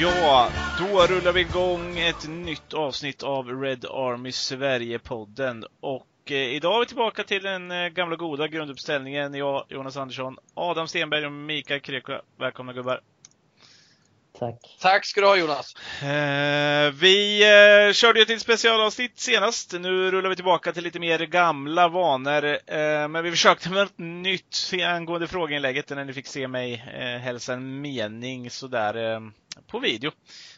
Ja, då rullar vi igång ett nytt avsnitt av Red Army Sverige-podden. Och eh, idag är vi tillbaka till den eh, gamla goda grunduppställningen. Jag, Jonas Andersson, Adam Stenberg och Mikael Kreko. Välkomna gubbar! Tack. Tack ska du ha Jonas. Eh, vi eh, körde ju ett specialavsnitt senast. Nu rullar vi tillbaka till lite mer gamla vanor. Eh, men vi försökte med något nytt angående frågeinlägget när ni fick se mig eh, hälsa en mening sådär eh, på video.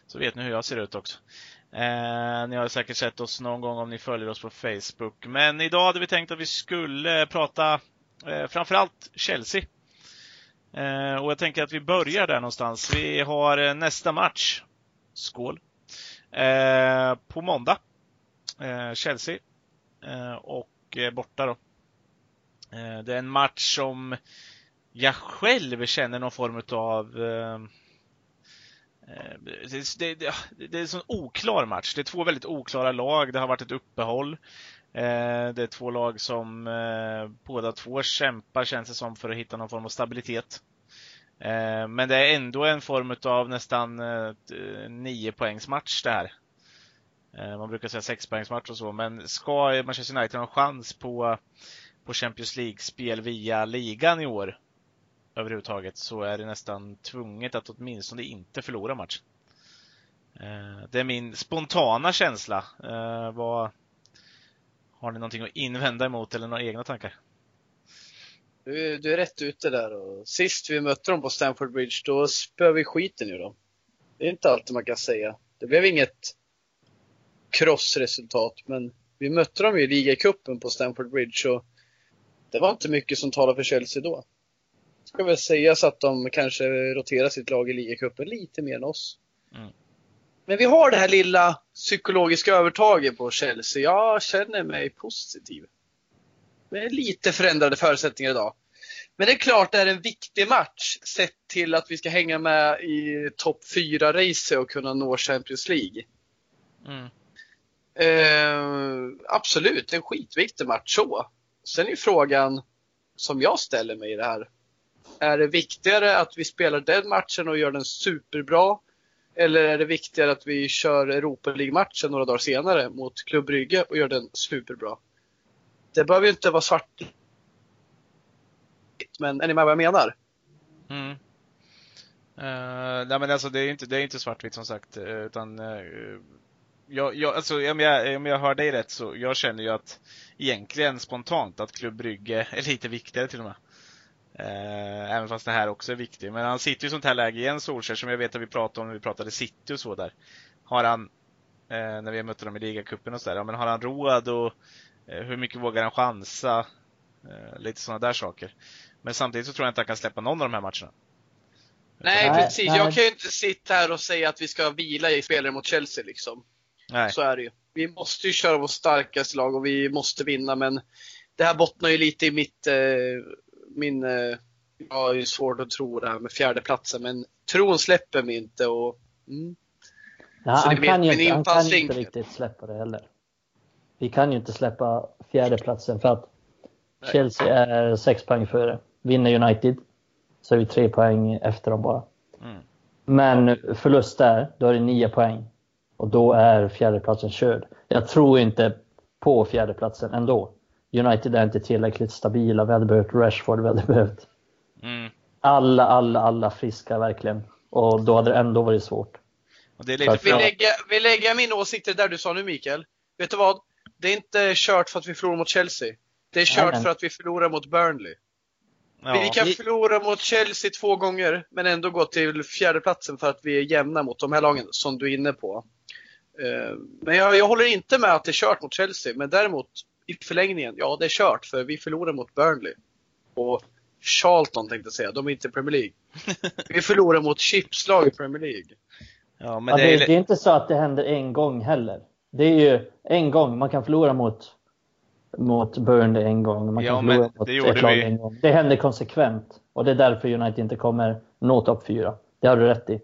Så vet ni hur jag ser ut också. Eh, ni har säkert sett oss någon gång om ni följer oss på Facebook. Men idag hade vi tänkt att vi skulle prata eh, framförallt Chelsea. Eh, och jag tänker att vi börjar där någonstans. Vi har eh, nästa match. Skål! Eh, på måndag. Eh, Chelsea. Eh, och eh, borta då. Eh, det är en match som jag själv känner någon form av eh, Eh, det, det, det, är en sån oklar match. Det är två väldigt oklara lag. Det har varit ett uppehåll. Eh, det är två lag som eh, båda två kämpar känns det som för att hitta någon form av stabilitet. Men det är ändå en form av nästan nio poängs match det här. Man brukar säga sexpoängsmatch och så, men ska Manchester United ha en chans på, på Champions League-spel via ligan i år överhuvudtaget så är det nästan tvunget att åtminstone inte förlora matchen. Eh, det är min spontana känsla. Eh, vad, har ni någonting att invända emot eller några egna tankar? Du, du är rätt ute där. Och sist vi mötte dem på Stamford Bridge, då spöade vi skiten ur dem. Det är inte alltid man kan säga. Det blev inget krossresultat, men vi mötte dem i ligacupen på Stamford Bridge och det var inte mycket som talade för Chelsea då. Ska väl sägas att de kanske roterar sitt lag i ligacupen lite mer än oss. Mm. Men vi har det här lilla psykologiska övertaget på Chelsea. Jag känner mig positiv. Med lite förändrade förutsättningar idag. Men det är klart det är en viktig match sett till att vi ska hänga med i topp 4-race och kunna nå Champions League. Mm. Eh, absolut, en skitviktig match så. Sen är frågan som jag ställer mig i det här. Är det viktigare att vi spelar den matchen och gör den superbra? Eller är det viktigare att vi kör Europa League-matchen några dagar senare mot Klubb Brygge och gör den superbra? Det behöver ju inte vara svart. Men är ni med vad jag menar? Mm. Uh, nej men alltså det är inte, det är inte svartvitt som sagt, eh, utan uh, jag, jag, alltså, om, jag, om jag hör dig rätt så jag känner ju att egentligen spontant att Klubb Brygge är lite viktigare till och med. Uh, även fast det här också är viktigt. Men han sitter ju i sånt här läge igen, Solskjaer, som jag vet att vi pratade om när vi pratade City och så där. Har han, när vi mötte dem i ligacupen och sådär, ja, men har han råd och Eh, hur mycket vågar han chansa? Eh, lite sådana där saker. Men samtidigt så tror jag inte han kan släppa någon av de här matcherna. Nej, nej precis. Nej. Jag kan ju inte sitta här och säga att vi ska vila i spelare mot Chelsea liksom. Nej. Så är det ju. Vi måste ju köra vårt starkaste lag och vi måste vinna men det här bottnar ju lite i mitt, eh, min, eh, jag har ju svårt att tro det här med fjärdeplatsen men tron släpper mig inte och mm. Ja, han, kan ju inte, han kan inte riktigt släppa det heller vi kan ju inte släppa fjärdeplatsen för att Nej. Chelsea är sex poäng före. Vinner United så är vi tre poäng efter dem bara. Mm. Men förlust där, då är det nio poäng. Och då är fjärdeplatsen körd. Jag tror inte på fjärdeplatsen ändå. United är inte tillräckligt stabila. Vi hade behövt Rashford, vi hade behövt mm. alla, alla, alla friska verkligen. Och då hade det ändå varit svårt. Det är lite... vill, lägga, vill lägga min åsikt i det där du sa nu Mikael. Vet du vad? det är inte kört för att vi förlorar mot Chelsea. Det är kört Nej, för att vi förlorar mot Burnley. Ja. Vi kan förlora mot Chelsea två gånger, men ändå gå till fjärdeplatsen för att vi är jämna mot de här lagen, som du är inne på. Eh, men jag, jag håller inte med att det är kört mot Chelsea, men däremot i förlängningen, ja det är kört för vi förlorar mot Burnley. Och Charlton tänkte jag säga, de är inte Premier League. Vi förlorar mot chipslag i Premier League. Ja, men ja, det, är... det är inte så att det händer en gång heller. Det är ju en gång man kan förlora mot, mot Burnley en gång. Man kan ja, förlora mot ett lag en gång. Det händer konsekvent. Och det är därför United inte kommer nå topp fyra. Det har du rätt i.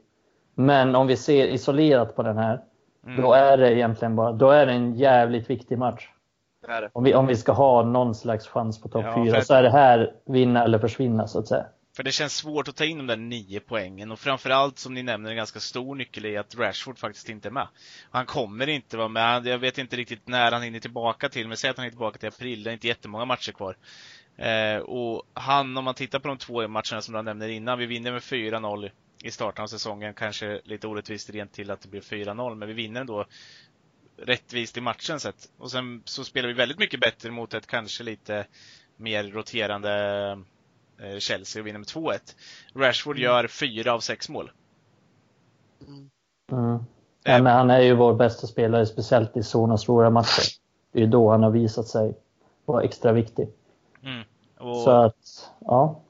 Men om vi ser isolerat på den här, mm. då är det egentligen bara då är det en jävligt viktig match. Om vi, om vi ska ha någon slags chans på topp ja, fyra så är det här vinna eller försvinna så att säga. För det känns svårt att ta in de där nio poängen och framförallt som ni nämner en ganska stor nyckel i att Rashford faktiskt inte är med. Han kommer inte vara med. Jag vet inte riktigt när han hinner tillbaka till, men säg att han är tillbaka till april. Det är inte jättemånga matcher kvar. Eh, och han, om man tittar på de två matcherna som jag nämnde innan, vi vinner med 4-0 i starten av säsongen. Kanske lite orättvist rent till att det blir 4-0, men vi vinner ändå rättvist i matchen sett. Och sen så spelar vi väldigt mycket bättre mot ett kanske lite mer roterande eh, Chelsea och vinner med 2-1. Rashford mm. gör fyra av sex mål. Mm. Mm. Ja, men han är ju vår bästa spelare, speciellt i sådana svåra matcher. Det är ju då han har visat sig vara extra viktig. Mm. Och Så att, ja.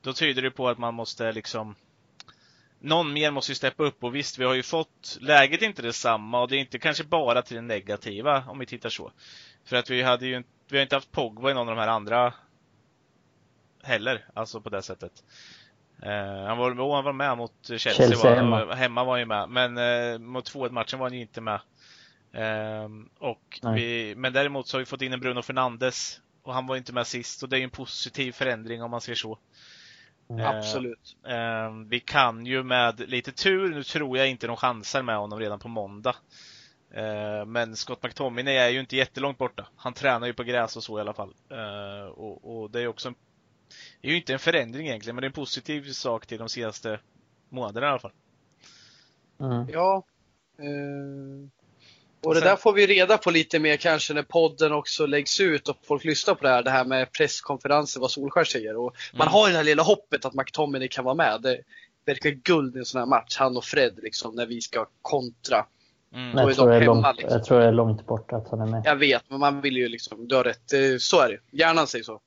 Då tyder det på att man måste liksom någon mer måste ju steppa upp och visst, vi har ju fått, läget är inte detsamma och det är inte kanske bara till det negativa om vi tittar så. För att vi hade ju, vi har inte haft Pogba i någon av de här andra heller, alltså på det sättet. Uh, han, var, oh, han var med mot Chelsea, Chelsea var, hemma. hemma var han ju med, men uh, mot 2-1 matchen var han ju inte med. Uh, och vi, men däremot så har vi fått in en Bruno Fernandes och han var inte med sist och det är ju en positiv förändring om man ser så. Mm. Absolut. Eh, vi kan ju med lite tur, nu tror jag inte de chansar med honom redan på måndag. Eh, men Scott McTominay är ju inte jättelångt borta. Han tränar ju på gräs och så i alla fall. Eh, och, och, det är också en, det är ju inte en förändring egentligen, men det är en positiv sak till de senaste månaderna i alla fall. Mm. Ja. Eh, och det där får vi reda på lite mer kanske när podden också läggs ut och folk lyssnar på det här. Det här med presskonferenser, vad Solskär säger. Och mm. Man har ju det här lilla hoppet att McTominay kan vara med. Det verkar guld i en sån här match. Han och Fred liksom, när vi ska kontra. Mm. Jag, tror hemma, långt, liksom. jag tror det är långt bort att han är med. Jag vet, men man vill ju liksom, du har rätt. Så är det. Hjärnan säger så.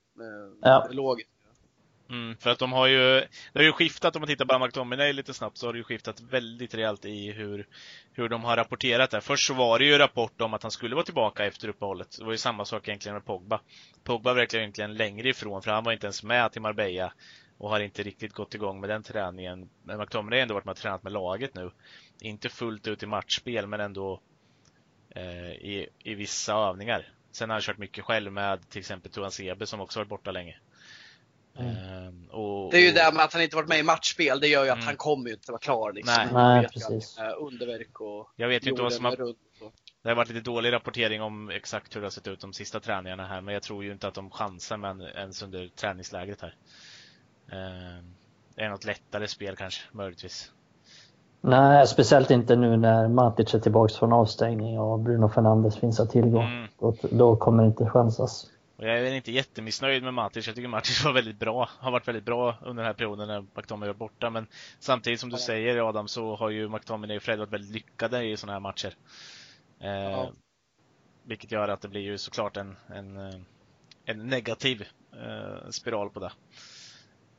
Ja. Logiskt. Mm, för att de har ju, det har ju skiftat, om man tittar på McTominay lite snabbt, så har det ju skiftat väldigt rejält i hur, hur de har rapporterat det. Först så var det ju rapport om att han skulle vara tillbaka efter uppehållet. Det var ju samma sak egentligen med Pogba. Pogba var egentligen längre ifrån, för han var inte ens med till Marbella och har inte riktigt gått igång med den träningen. Men McTominay har ändå varit med och tränat med laget nu. Inte fullt ut i matchspel, men ändå eh, i, i vissa övningar. Sen har han kört mycket själv med till exempel Tuan Sebe som också varit borta länge. Mm. Ehm, och, det är ju det med att han inte varit med i matchspel, det gör ju att mm. han kommer ju inte vara klar. Liksom. Nej, Nej precis. Att, underverk och Jag vet inte vad som har... Det har varit lite dålig rapportering om exakt hur det har sett ut de sista träningarna här, men jag tror ju inte att de chansar med ens under träningslägret här. Ehm, det är något lättare spel kanske, möjligtvis. Nej, speciellt inte nu när Matic är tillbaka från avstängning och Bruno Fernandes finns att tillgå. Mm. Då, då kommer det inte chansas. Och jag är inte jättemissnöjd med Matic. Jag tycker Matic var väldigt bra. Har varit väldigt bra under den här perioden när McTominay var borta. Men samtidigt som du säger Adam så har ju McTominay och Fred varit väldigt lyckade i sådana här matcher. Eh, ja. Vilket gör att det blir ju såklart en, en, eh, en negativ eh, spiral på det.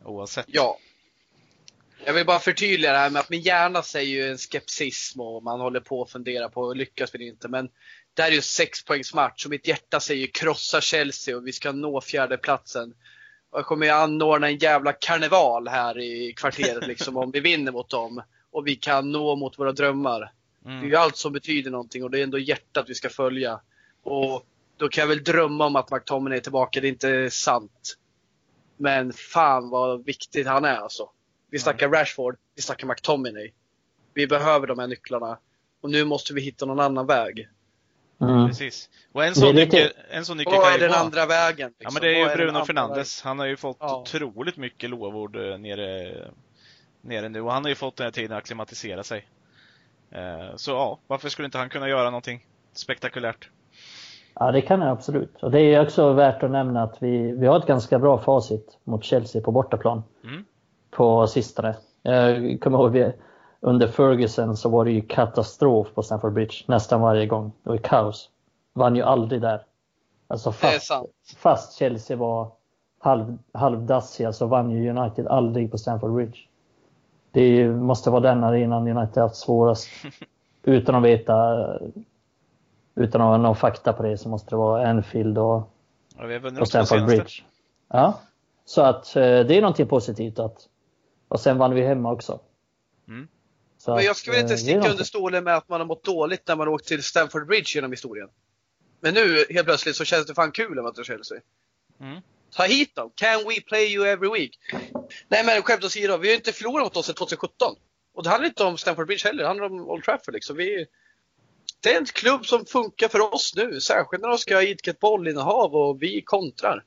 Oavsett. Ja. Jag vill bara förtydliga det här med att min hjärna säger ju en skepsism och man håller på att fundera på lyckas vi inte. Men det här är ju sex poängs match och mitt hjärta säger krossa Chelsea och vi ska nå fjärdeplatsen. Och jag kommer ju anordna en jävla karneval här i kvarteret liksom om vi vinner mot dem. Och vi kan nå mot våra drömmar. Mm. Det är ju allt som betyder någonting och det är ändå hjärtat vi ska följa. Och då kan jag väl drömma om att McTominay är tillbaka, det är inte sant. Men fan vad viktigt han är alltså. Vi snackar mm. Rashford, vi snackar McTominay. Vi behöver de här nycklarna. Och nu måste vi hitta någon annan väg. Mm. Precis. Och en sån nyckel, en sån nyckel Vad är den andra vägen? Liksom? Ja men det är ju Bruno Fernandes. Han har ju fått ja. otroligt mycket lovord eh, nere, nere nu och han har ju fått den här tiden att akklimatisera sig. Eh, så ja, varför skulle inte han kunna göra någonting spektakulärt? Ja, det kan han absolut. Och det är också värt att nämna att vi, vi har ett ganska bra facit mot Chelsea på bortaplan. Mm. På sistone. Jag kommer ihåg, under Ferguson så var det ju katastrof på Stamford Bridge nästan varje gång. Det var kaos. Vann ju aldrig där. Alltså fast, fast Chelsea var halv, halvdassiga så vann ju United aldrig på Stamford Bridge. Det måste vara den arenan United haft svårast. Utan att veta, utan att ha någon fakta på det så måste det vara Anfield och, ja, och Stamford Bridge. Ja, så att eh, det är någonting positivt att och sen vann vi hemma också. Mm. Så men jag skulle inte eh, sticka under stolen med att man har mått dåligt när man åkt till Stamford Bridge genom historien. Men nu helt plötsligt så känns det fan kul att vara till Chelsea. Mm. Ta hit dem! Can we play you every week? Nej men skämt åsido, vi har inte förlorat mot oss sedan 2017. Och det handlar inte om Stamford Bridge heller, det handlar om Old Trafford liksom. Vi, det är en klubb som funkar för oss nu, särskilt när de ska idka ett bollinnehav och vi kontrar.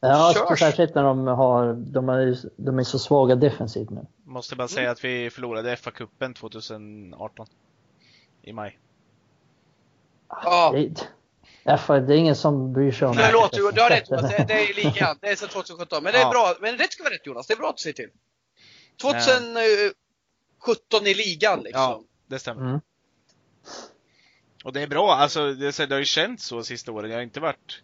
Ja, Körs. särskilt när de har, de är, de är så svaga defensivt nu. Måste bara säga mm. att vi förlorade FA-cupen 2018. I maj. Ja. Det, FA, det är ingen som bryr sig om det. Förlåt, du, du har rätt Jonas. Det, det är ligan. Det är sedan 2017. Men det är ja. bra. Men rätt ska vara rätt Jonas. Det är bra att du säger till. 2017 i ligan liksom. Ja, det stämmer. Mm. Och det är bra. Alltså, det, det har ju känts så sista åren. Jag har inte varit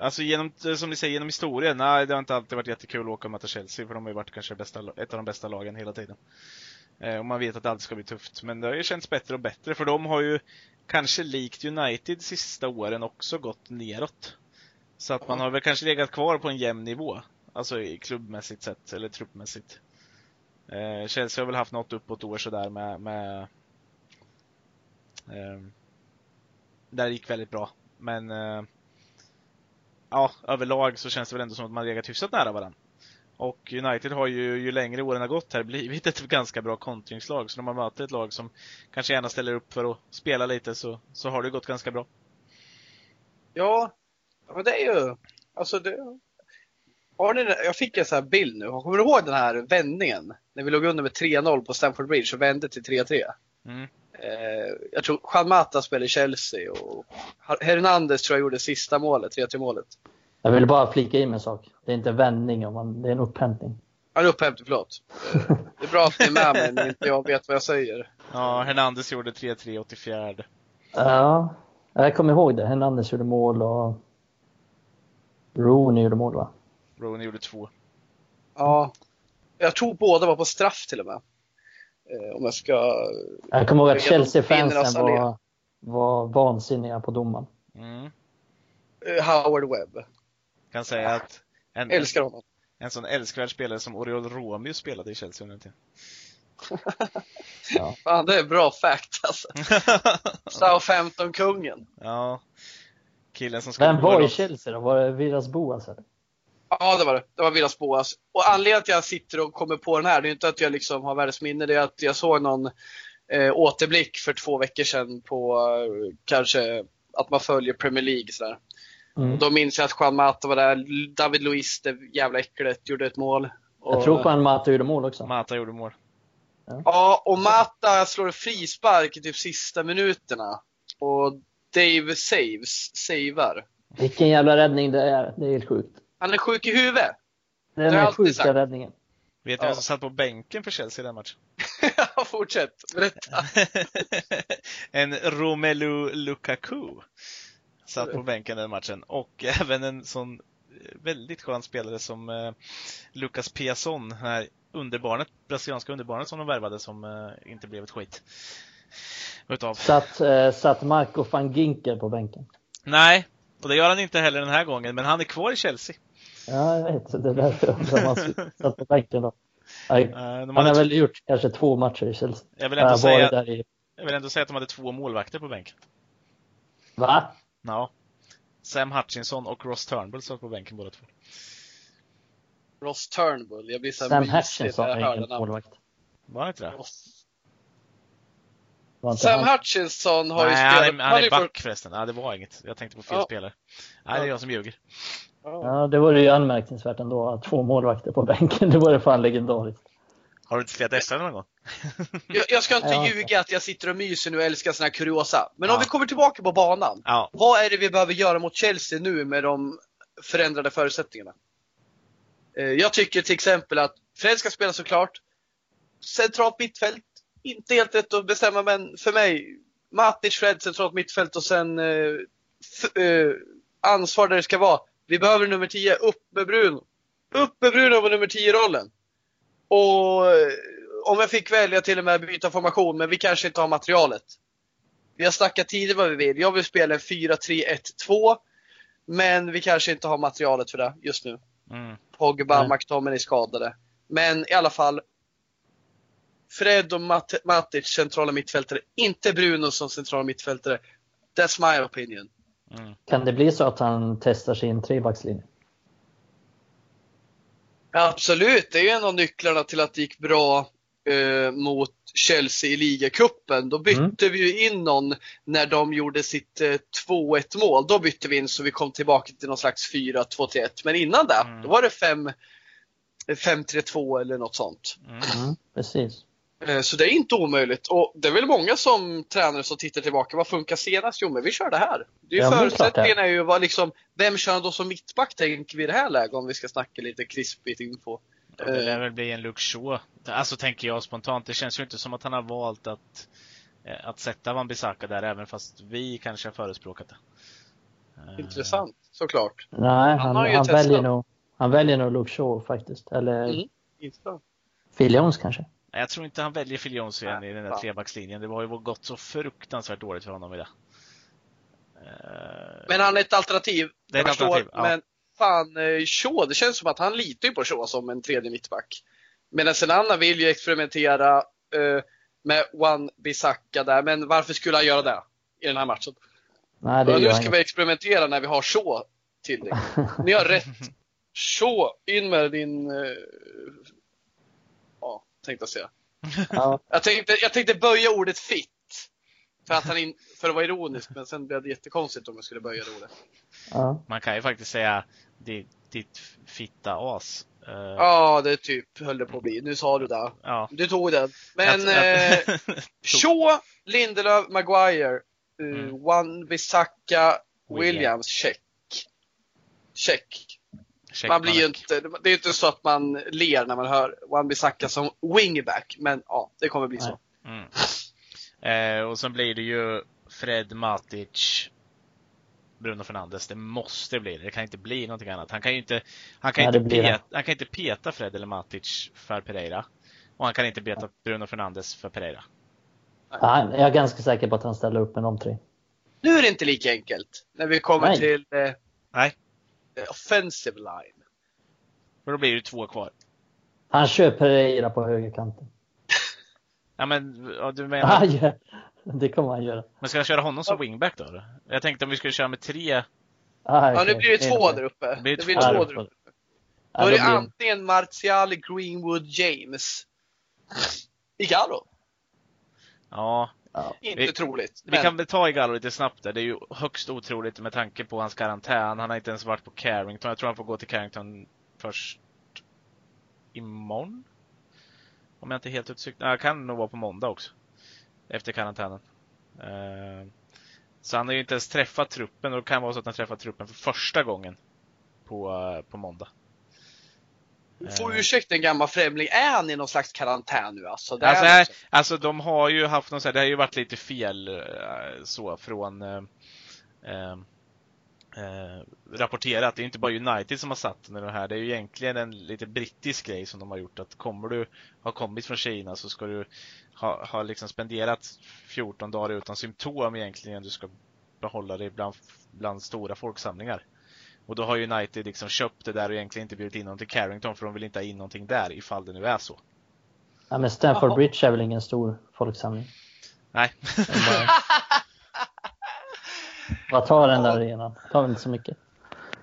Alltså genom, som ni säger, genom historien, nej det har inte alltid varit jättekul att åka och möta Chelsea för de har ju varit kanske bästa, ett av de bästa lagen hela tiden. Eh, och man vet att det alltid ska bli tufft. Men det har ju känts bättre och bättre för de har ju kanske likt United sista åren också gått neråt. Så att man har väl kanske legat kvar på en jämn nivå. Alltså i klubbmässigt sett, eller truppmässigt. Eh, Chelsea har väl haft något uppåt år sådär med, med eh, Där gick väldigt bra. Men eh, ja, överlag så känns det väl ändå som att man legat hyfsat nära varandra. Och United har ju, ju längre åren har gått här, blivit ett ganska bra kontringslag. Så när man möter ett lag som kanske gärna ställer upp för att spela lite så, så har det gått ganska bra. Ja, men det är ju, alltså det, har ni, jag fick en sån här bild nu. Kommer du ihåg den här vändningen? När vi låg under med 3-0 på Stamford Bridge och vände till 3-3. Mm. Eh, jag tror Juan Mata spelade i Chelsea och Hernandez tror jag gjorde sista målet, 3-3 målet. Jag vill bara flika in en sak. Det är inte vändning, det är en upphämtning. Ja, en upphämtning, förlåt. Det är bra att ni är med mig när inte jag vet vad jag säger. Ja, Hernandez gjorde 3-3 84. Ja, jag kommer ihåg det. Hernandez gjorde mål och Rooney gjorde mål va? Rooney gjorde två. Ja, jag tror båda var på straff till och med. Eh, om jag ska... Jag kommer ihåg att Chelsea-fansen var, var vansinniga på domaren. Mm. Eh, Howard Webb. Kan säga att en, Älskar honom. En sån älskvärd spelare som Oriol Romeo spelade i Chelsea under en tid. ja. Fan, det är bra fact alltså. Southampton-kungen. Ja. Killen som skulle Vem var i Chelsea då? Var det Viras Boas eller? Ja, det var det. Det var Villas Boas. Och anledningen till att jag sitter och kommer på den här, det är inte att jag liksom har världens minne, det är att jag såg någon eh, återblick för två veckor sedan på eh, kanske att man följer Premier League sådär. Mm. Då minns jag att Juan Mata var där, David Luiz, det jävla äcklet, gjorde ett mål. Och, jag tror Juan Mata gjorde mål också. Mata gjorde mål. Ja, ja och Mata slår frispark i typ sista minuterna. Och Dave saves, savar. Vilken jävla räddning det är. Det är helt sjukt. Han är sjuk i huvudet. Det är den sjuka räddningen. Vet ni vem som satt på bänken för Chelsea i den matchen? ja, fortsätt. Berätta. en Romelu Lukaku satt på bänken den matchen. Och även en sån väldigt skön spelare som eh, Lucas Piasson, här underbarnet, brasilianska underbarnet som de värvade som eh, inte blev ett skit. Utav. Satt, eh, satt Marco van Ginkel på bänken? Nej, och det gör han inte heller den här gången, men han är kvar i Chelsea. Ja, jag vet. Det är därför jag undrar om han satt på bänken då. Nej, uh, han har väl gjort kanske två matcher i Chelsea. Jag vill, ändå uh, säga, i... jag vill ändå säga att de hade två målvakter på bänken. Va? Ja. Sam Hutchinson och Ross Turnbull satt på bänken båda två. Ross Turnbull, jag blir så Sam Hutchinson är ingen målvakt. Var han inte det? Sam han... Hutchinson har Nej, ju spelat... Han är, han är back förresten. Nej, det var inget. Jag tänkte på fel ja. spelare. Nej, det är jag som ljuger. Ja, det var ju anmärkningsvärt ändå att två målvakter på bänken. Det var ju fan legendariskt. Har du inte spelat SM någon gång? jag, jag, ska inte ja. ljuga att jag sitter och myser nu och älskar såna här kuriosa. Men ja. om vi kommer tillbaka på banan. Ja. Vad är det vi behöver göra mot Chelsea nu med de förändrade förutsättningarna? Eh, jag tycker till exempel att Fred ska spela såklart. Centralt mittfält, inte helt rätt att bestämma men för mig, Matic, Fred, centralt mittfält och sen eh, eh, ansvar där det ska vara. Vi behöver nummer 10, upp med Bruno. Upp med Bruno på nummer 10-rollen. Och eh, om jag fick välja till och med byta formation, men vi kanske inte har materialet. Vi har snackat tidigare vad vi vill. Jag vill spela en 4-3-1-2. Men vi kanske inte har materialet för det just nu. Mm. Pogba, mm. McTominay skadade. Men i alla fall. Fred och Mat Matic centrala mittfältare. Inte Bruno som centrala mittfältare. That's my opinion. Mm. Kan det bli så att han testar sin trebackslinje? Absolut, det är ju en av nycklarna till att det gick bra eh, mot Chelsea i ligacupen. Då bytte mm. vi in någon när de gjorde sitt eh, 2-1 mål. Då bytte vi in så vi kom tillbaka till någon slags 4-2-3-1. Men innan det, mm. då var det 5-3-2 eller något sånt. Mm. mm. Precis. Eh, så det är inte omöjligt. Och det är väl många som tränare som tittar tillbaka. Vad funkar senast? Jo, men vi kör det här. Det är ju ja, förutsättningen är ju vad liksom, vem kör då som mittback tänker vi i det här läget om vi ska snacka lite krispigt info. Ja, det lär väl bli en Shaw. Alltså tänker jag spontant. Det känns ju inte som att han har valt att, eh, att sätta Van Bissaka där även fast vi kanske har förespråkat det. Eh. Intressant, såklart. Nej, han, han, han väljer nog, han väljer nog Luke Shaw faktiskt. Eller mm. Phil Jones kanske. Jag tror inte han väljer Phil Jones igen i den där trebackslinjen. Det har ju gått så fruktansvärt dåligt för honom i det. Men han är ett alternativ. Det är ett alternativ, ja. Men fan, eh, Shaw, det känns som att han litar ju på Shaw som en tredje mittback. Medan en annan vill ju experimentera uh, med One Bissaka där, men varför skulle han göra det i den här matchen? Nej, det nu ska inget. vi experimentera när vi har Shaw till det. Ni har rätt. Shaw, in med din uh, tänkte jag säga. Ja. Jag, tänkte, jag tänkte böja ordet fitt. För att, han in, för att vara ironisk, men sen blev det jättekonstigt om jag skulle böja det ordet. Ja. Man kan ju faktiskt säga ditt fitta as. Uh... Ja, det typ höll det på att bli. Nu sa du det. Ja. Du tog den. Men jag, eh, Shaw, Lindelöf, Maguire, uh, mm. Wan Bissaka, Williams, check. Check. Man blir ju inte, det är inte så att man ler när man hör Wan Bissaka som wingback, men ja, det kommer bli så. Mm. Eh, och sen blir det ju Fred Matic, Bruno Fernandes. Det måste bli det. Det kan inte bli någonting annat. Han kan ju inte, han kan, Nej, inte, peta, han kan inte peta Fred eller Matic för Pereira. Och han kan inte peta Bruno Fernandes för Pereira. Ja, jag är ganska säker på att han ställer upp med de tre. Nu är det inte lika enkelt. När vi kommer Nej. till eh, Nej. Offensive line. För då blir det två kvar. Han kör Pereira på högerkanten. ja men, ja, du menar? Ja, det kommer han göra. Men ska han köra honom som wingback då? Jag tänkte om vi skulle köra med tre. Ah, okay. Ja, nu blir det två där uppe. Det blir, det blir två, två där uppe. Då är det antingen Martial, Greenwood, James. Igalo. Ja, Ja. Inte vi, troligt. Vi kan väl ta Igalo lite snabbt där. Det är ju högst otroligt med tanke på hans karantän. Han har inte ens varit på Carrington. Jag tror han får gå till Carrington först imorgon. Om jag inte är helt utsykt. Nej, kan nog vara på måndag också. Efter karantänen. Uh, så han har ju inte ens träffat truppen och det kan vara så att han träffar truppen för första gången på, uh, på måndag. Får ursäkta en gammal främling, är han i någon slags karantän nu alltså? Det alltså, här, alltså de har ju haft någon så här, det har ju varit lite fel eh, så från eh, eh, eh, rapporterat. Det är inte bara United som har satt den det här. Det är ju egentligen en lite brittisk grej som de har gjort. Att kommer du ha kommit från Kina så ska du ha, ha liksom spenderat 14 dagar utan symptom egentligen. Du ska behålla dig bland, bland stora folksamlingar. Och då har United liksom köpt det där och egentligen inte bjudit in någon till Carrington för de vill inte ha in någonting där ifall det nu är så. Ja men Stamford Bridge är väl ingen stor folksamling? Nej. Vad tar den där arenan? tar väl inte så mycket.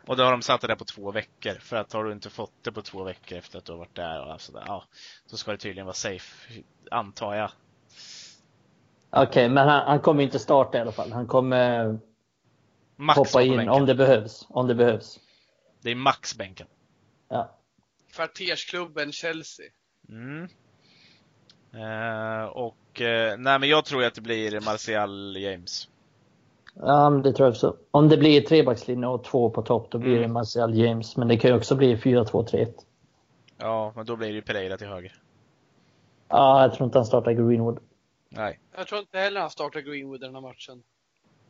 Och då har de satt det där på två veckor. För att har du inte fått det på två veckor efter att du har varit där och sådär, ja, så ska det tydligen vara safe, antar jag. Okej, okay, men han, han kommer inte starta i alla fall. Han kommer Max hoppa in om det behövs. Om det behövs. Det är max bänken. Ja. Kvartersklubben Chelsea. Mm. Eh, och eh, nej men jag tror att det blir Martial James. Ja, det tror jag också. Om det blir trebackslinje och två på topp, då blir mm. det Martial James. Men det kan ju också bli 4-2-3-1. Ja, men då blir det ju Pereira till höger. Ja, jag tror inte han startar Greenwood. Nej. Jag tror inte heller han startar Greenwood i den här matchen.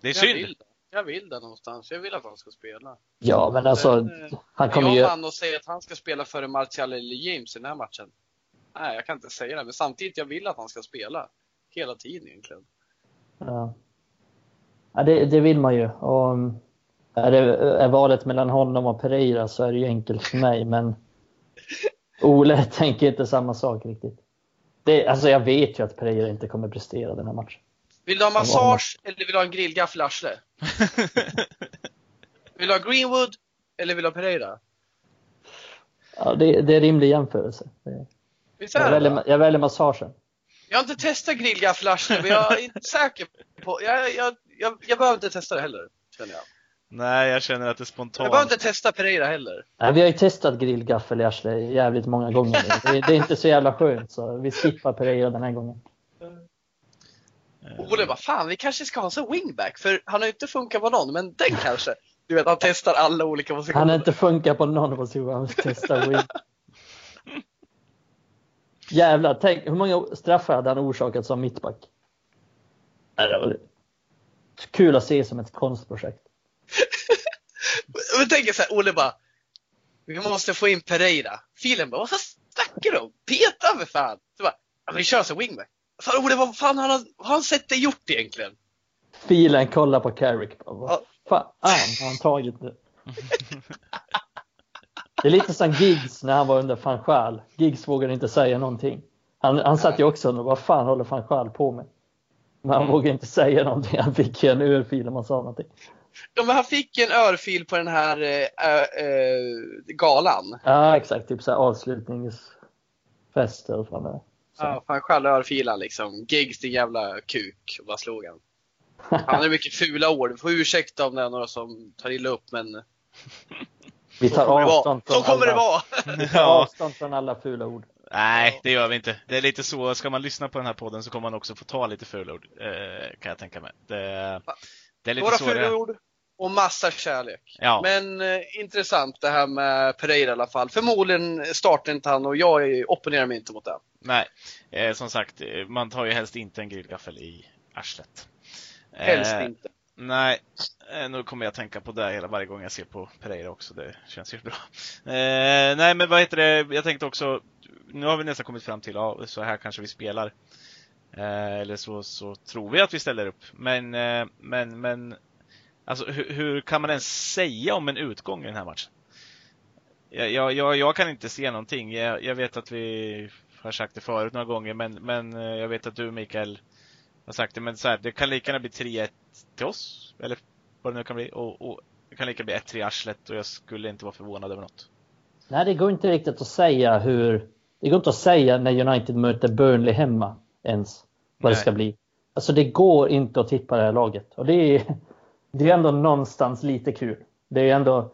Det är synd. Jag vill det någonstans. Jag vill att han ska spela. Ja, men alltså. Men, eh, han kommer ju... Jag och säga att han ska spela före Martial eller James i den här matchen. Nej, jag kan inte säga det. Men samtidigt, jag vill att han ska spela. Hela tiden egentligen. Ja. ja det, det vill man ju. Och är, det, är valet mellan honom och Pereira så är det ju enkelt för mig. Men Ole tänker inte samma sak riktigt. Det, alltså jag vet ju att Pereira inte kommer prestera den här matchen. Vill du ha massage eller vill du ha en grillgaffel vill du ha Greenwood eller vill du ha Pereira? Ja, det, det är rimlig jämförelse. jag, väljer, jag väljer massagen. Jag har inte testat grillgaffel men jag är inte säker på... Jag, jag, jag, jag behöver inte testa det heller, känner jag. Nej, jag känner att det är spontant. Jag behöver inte testa Pereira heller. Nej, vi har ju testat grillgaffel i arslet jävligt många gånger. Det, det, är inte så jävla skönt, så vi skippar Pereira den här gången. Ole bara, fan vi kanske ska ha en wingback, för han har ju inte funkat på någon, men den kanske. Du vet, han testar alla olika positioner. Han har inte funkat på någon position, han testar wing. Jävlar, tänk hur många straffar hade han orsakat som mittback? Det kul att se som ett konstprojekt. Men tänk så här, Olle bara, vi måste få in Pereira. Filen bara, vad snackar du om? Peta för fan! Så bara, vi kör som wingback. Fan Olle, vad fan har han, har han sett det gjort egentligen? Filen kollar på Carrick. Vad ja. fan har han tagit det? Det är lite som Giggs när han var under van Schaal. Giggs vågade inte säga någonting. Han, han satt ju också och vad fan håller van Schaal på med? Men han mm. vågade inte säga någonting. Han fick en örfil om han sa någonting. Ja, men han fick en örfil på den här äh, äh, galan. Ja, exakt. Typ så här avslutningsfest eller vad det Ja, fan själv örfilan liksom. Gigs din jävla kuk. Vad slog han? Han har mycket fula ord. Du får ursäkta om det är några som tar illa upp men vi tar avstånd från Så kommer alla, det vara! avstånd från alla fula ord. Nej, det gör vi inte. Det är lite så, ska man lyssna på den här podden så kommer man också få ta lite fula ord, eh, kan jag tänka mig. Det, det är lite Några fula ord och massa kärlek. Ja. Men eh, intressant det här med Pereira i alla fall. Förmodligen startar inte han och jag opponerar mig inte mot det. Nej, eh, som sagt, eh, man tar ju helst inte en grillgaffel i arslet. Helst eh, inte. Nej, eh, nu kommer jag tänka på det hela varje gång jag ser på Pereira också. Det känns ju bra. Eh, nej, men vad heter det? Jag tänkte också, nu har vi nästan kommit fram till, ja, så här kanske vi spelar. Eller så, så tror vi att vi ställer upp. Men, men, men, alltså hur, hur, kan man ens säga om en utgång i den här matchen? Jag, jag, jag kan inte se någonting. Jag, jag, vet att vi har sagt det förut några gånger, men, men eh, jag vet att du Mikael har sagt det, men så här, det kan lika gärna bli 3-1 till oss, eller vad det nu kan bli. Och, och det kan lika bli 1-3 i arslet och jag skulle inte vara förvånad över något. Nej, det går inte riktigt att säga hur... Det går inte att säga när United möter Burnley hemma ens vad Nej. det ska bli. Alltså det går inte att tippa det här laget. Och det är, det är ändå någonstans lite kul. Det är ändå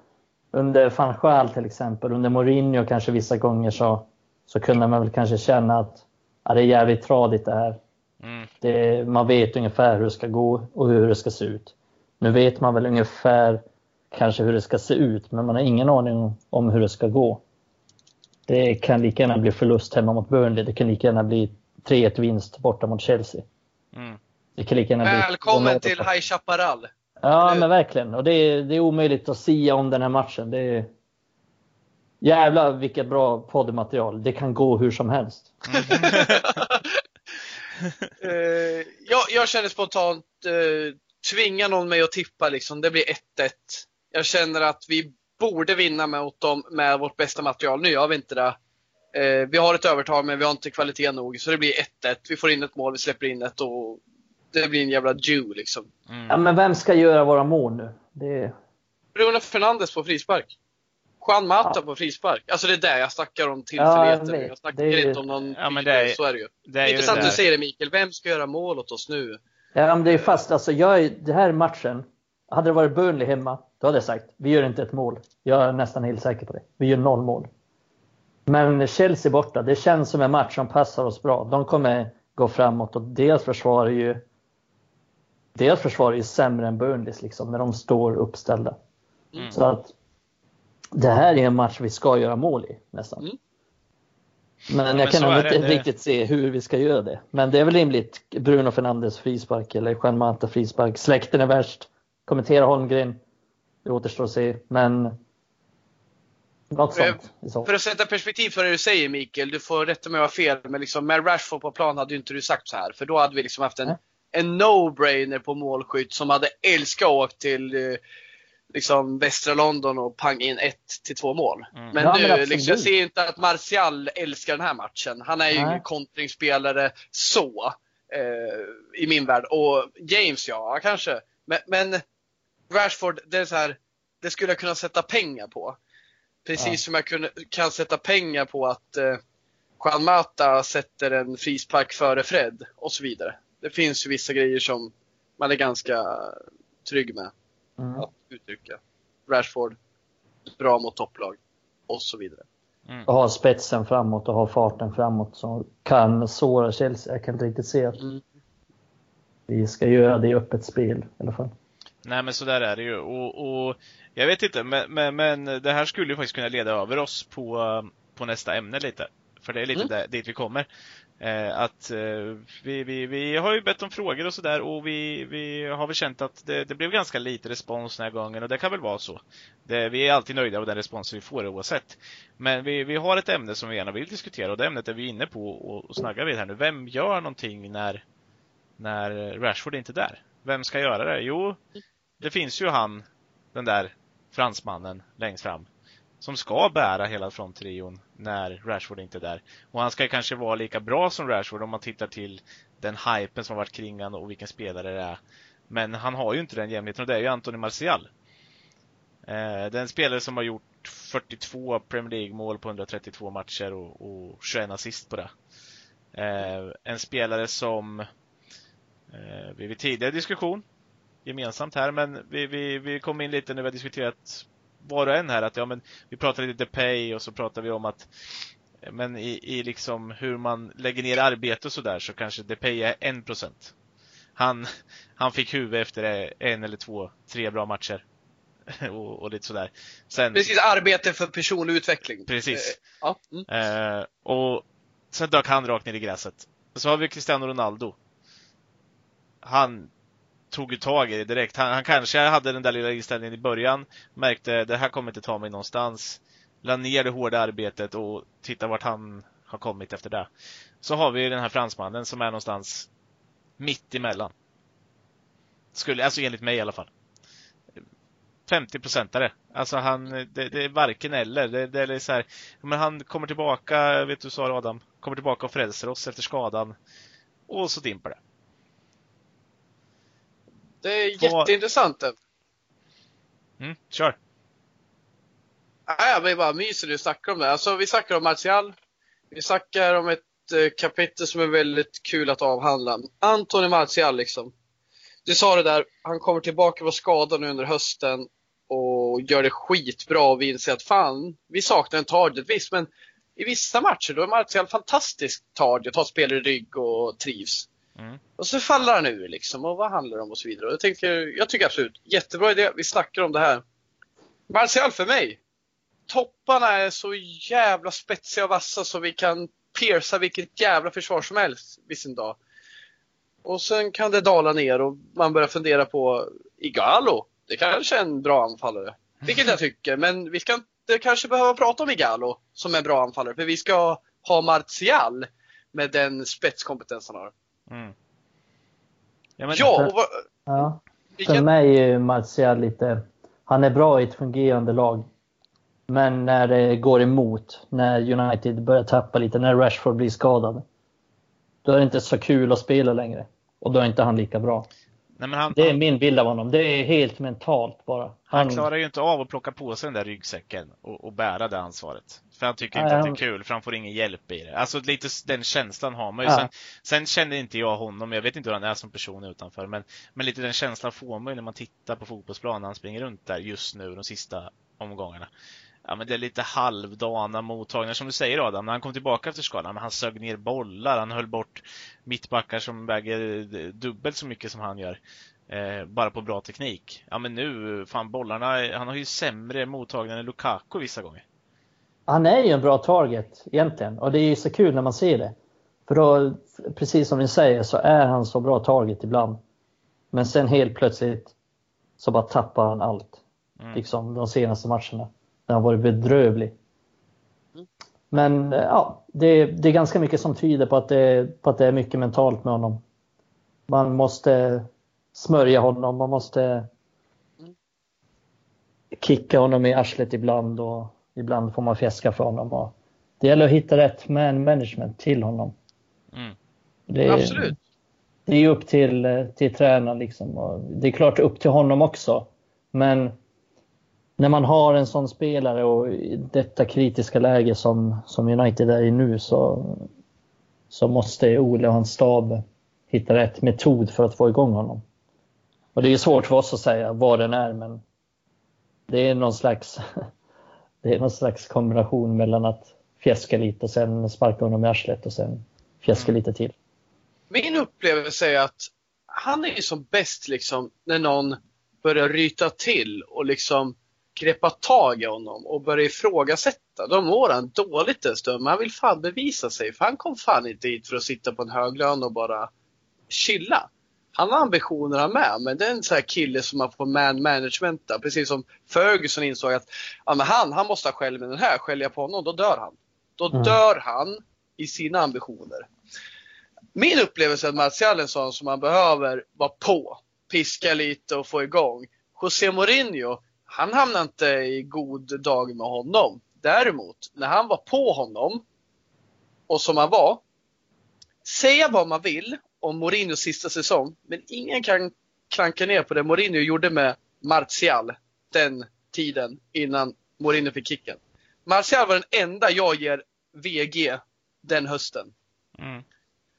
under van Schaal till exempel, under Mourinho kanske vissa gånger så, så kunde man väl kanske känna att ja, det är jävligt tradigt det här. Mm. Det, man vet ungefär hur det ska gå och hur det ska se ut. Nu vet man väl ungefär kanske hur det ska se ut, men man har ingen aning om hur det ska gå. Det kan lika gärna bli förlust hemma mot Burnley. Det kan lika gärna bli 3-1 vinst borta mot Chelsea. Mm. Det kan lika gärna bli Välkommen till High Chaparral! Ja, men verkligen. Och det är, det är omöjligt att sia om den här matchen. Det är... Jävlar vilket bra poddmaterial. Det kan gå hur som helst. uh, jag, jag känner spontant, uh, tvinga någon mig att tippa liksom, det blir 1-1. Jag känner att vi borde vinna mot dem med vårt bästa material. Nu gör vi inte det. Uh, vi har ett övertag men vi har inte kvalitet nog, så det blir 1-1. Vi får in ett mål, vi släpper in ett och det blir en jävla Jew liksom. Mm. Ja, men vem ska göra våra mål nu? Det... Bruno Fernandes på frispark. Juan Mata ja. på frispark. Alltså det är det jag snackar om tillfälligheter. Ja, jag, snackar är... inte om någon ja, men det är, så är det ju. Det är Intressant att du säger det Mikael. Vem ska göra mål åt oss nu? Ja, men det är fast alltså, jag, det här matchen. Hade det varit Burnley hemma, då hade jag sagt vi gör inte ett mål. Jag är nästan helt säker på det. Vi gör noll mål. Men Chelsea borta, det känns som en match som passar oss bra. De kommer gå framåt och deras försvar är ju deras försvar är ju sämre än Burnleys liksom, när de står uppställda. Mm. Så att det här är en match vi ska göra mål i nästan. Mm. Men jag kan ändå inte riktigt se hur vi ska göra det. Men det är väl rimligt. Bruno Fernandes frispark eller Juan Mata frispark. Släkten är värst. Kommentera Holmgren. Det återstår att se. Men något sånt. Så. För att sätta perspektiv för det du säger Mikael, du får rätta mig om jag har fel, men liksom med Rashford på plan hade ju inte du sagt så här. För då hade vi liksom haft en, en no-brainer på målskytt som hade älskat att åka till eh, liksom västra London och pang in ett till två mål. Mm. Men ja, nu, men liksom, jag ser inte att Martial älskar den här matchen. Han är ju ingen kontringsspelare så, eh, i min värld. Och James, ja, kanske. Men, men Rashford, det är så här, det skulle jag kunna sätta pengar på. Precis ja. som jag kunde, kan sätta pengar på att eh, Juan Mata sätter en frispark före Fred och så vidare. Det finns ju vissa grejer som man är ganska trygg med mm. att uttrycka. Rashford, bra mot topplag och så vidare. Mm. Och ha spetsen framåt och ha farten framåt som kan såra Chelsea. Jag kan inte riktigt se att mm. vi ska göra det i öppet spel i alla fall. Nej men så där är det ju. Och, och jag vet inte, men, men, men, det här skulle ju faktiskt kunna leda över oss på, på nästa ämne lite. För det är lite mm. där, dit vi kommer. Eh, att eh, vi, vi, vi har ju bett om frågor och sådär och vi, vi har väl känt att det, det, blev ganska lite respons den här gången och det kan väl vara så. Det, vi är alltid nöjda med den respons vi får oavsett. Men vi, vi har ett ämne som vi gärna vill diskutera och det ämnet är vi inne på och, och snaggar vid här nu. Vem gör någonting när, när Rashford är inte är där? Vem ska göra det? Jo, det finns ju han, den där fransmannen längst fram som ska bära hela fronttrion när Rashford inte är där. Och han ska kanske vara lika bra som Rashford om man tittar till den hypen som har varit kring honom och vilken spelare det är. Men han har ju inte den jämlikheten och det är ju Anthony Martial. Eh, den spelare som har gjort 42 Premier League-mål på 132 matcher och, och 21 assist på det. Eh, en spelare som eh, vi vid tidigare diskussion gemensamt här, men vi, vi, vi kom in lite när vi har diskuterat var och en här att ja, men vi pratar lite pay och så pratar vi om att men i, i liksom hur man lägger ner arbete och sådär så kanske Depay är en procent. Han, han fick huvud efter en eller två, tre bra matcher. och, och lite sådär. Sen, precis, arbete för personlig utveckling. Precis. Eh, ja. Mm. Eh, och sen dök han rakt ner i gräset. Så har vi Cristiano Ronaldo. Han tog ju tag i det direkt. Han, han, kanske hade den där lilla inställningen i början, märkte det här kommer inte ta mig någonstans. La ner det hårda arbetet och titta vart han har kommit efter det. Så har vi den här fransmannen som är någonstans mitt emellan. Skulle, alltså enligt mig i alla fall. 50-procentare. Alltså han, det, det, är varken eller. Det, det är så här, men han kommer tillbaka, vet du sa Adam, kommer tillbaka och frälser oss efter skadan. Och så dimper det. Det är Vad... jätteintressant. Mm, kör. Ja, jag blir bara myser när du snackar om det. Alltså, vi snackar om Martial. Vi snackar om ett eh, kapitel som är väldigt kul att avhandla. Antoni Martial liksom. Du sa det där, han kommer tillbaka på skadad nu under hösten och gör det skitbra och vi inser att fan, vi saknar en target visst, men i vissa matcher då är Martial fantastisk target, har spelare i rygg och trivs. Mm. Och så faller han ur liksom, och vad handlar det om och så vidare. Och jag, tänker, jag tycker absolut, jättebra idé, vi snackar om det här. Martial för mig, topparna är så jävla spetsiga och vassa så vi kan pierca vilket jävla försvar som helst vissen dag. Och sen kan det dala ner och man börjar fundera på Igalo. Det kanske är en bra anfallare. Vilket jag tycker, men vi ska inte kanske behöva prata om Igalo som en bra anfallare. För vi ska ha Martial med den spetskompetens han har. Mm. Ja, men... ja, och vad... ja. För mig är Martial lite... Han är bra i ett fungerande lag. Men när det går emot, när United börjar tappa lite, när Rashford blir skadad. Då är det inte så kul att spela längre. Och då är inte han lika bra. Nej, han, det är min bild av honom. Det är helt mentalt bara. Han, han klarar ju inte av att plocka på sig den där ryggsäcken och, och bära det ansvaret. För han tycker inte att det är kul, för han får ingen hjälp i det. Alltså lite den känslan har man ju. Sen, sen känner inte jag honom, jag vet inte hur han är som person utanför, men, men lite den känslan får man ju när man tittar på fotbollsplanen han springer runt där just nu, de sista omgångarna. Ja men det är lite halvdana mottagningar som du säger Adam, när han kom tillbaka efter skadan, men han sög ner bollar, han höll bort mittbackar som väger dubbelt så mycket som han gör. Eh, bara på bra teknik. Ja men nu, fan bollarna, han har ju sämre mottagning än Lukaku vissa gånger. Han är ju en bra target egentligen och det är ju så kul när man ser det. För då, precis som ni säger, så är han så bra target ibland. Men sen helt plötsligt så bara tappar han allt. Mm. Liksom de senaste matcherna. Den har varit bedrövlig. Mm. Men ja, det, det, är ganska mycket som tyder på att, det, på att det är mycket mentalt med honom. Man måste smörja honom, man måste mm. kicka honom i arslet ibland och ibland får man fjäska för honom. Och det gäller att hitta rätt man management till honom. Mm. Det är, Absolut. Det är upp till, till tränaren liksom. Och det är klart upp till honom också. Men när man har en sån spelare och detta kritiska läge som, som United är i nu så, så måste Ole och hans stab hitta rätt metod för att få igång honom. Och det är svårt för oss att säga vad den är, men det är någon slags, det är någon slags kombination mellan att fjäska lite och sen sparka honom i arslet och sen fjäska mm. lite till. Min upplevelse är att han är ju som bäst liksom när någon börjar ryta till och liksom greppa tag i honom och börja ifrågasätta. Då mår han dåligt en stund, men han vill fan bevisa sig. För han kom fan inte hit för att sitta på en hög lön och bara chilla. Han har ambitioner han med, men det är en sån här kille som man får man management där. Precis som Ferguson insåg att ja, men han, han måste ha skäll med den här, skäller jag på honom, då dör han. Då mm. dör han i sina ambitioner. Min upplevelse är att Martial är en sån som man behöver vara på, piska lite och få igång. José Mourinho, han hamnar inte i god dag med honom. Däremot, när han var på honom, och som han var, säga vad man vill om Mourinhos sista säsong, men ingen kan klanka ner på det Mourinho gjorde med Martial den tiden innan Mourinho fick kicken. Martial var den enda jag ger VG den hösten. Mm.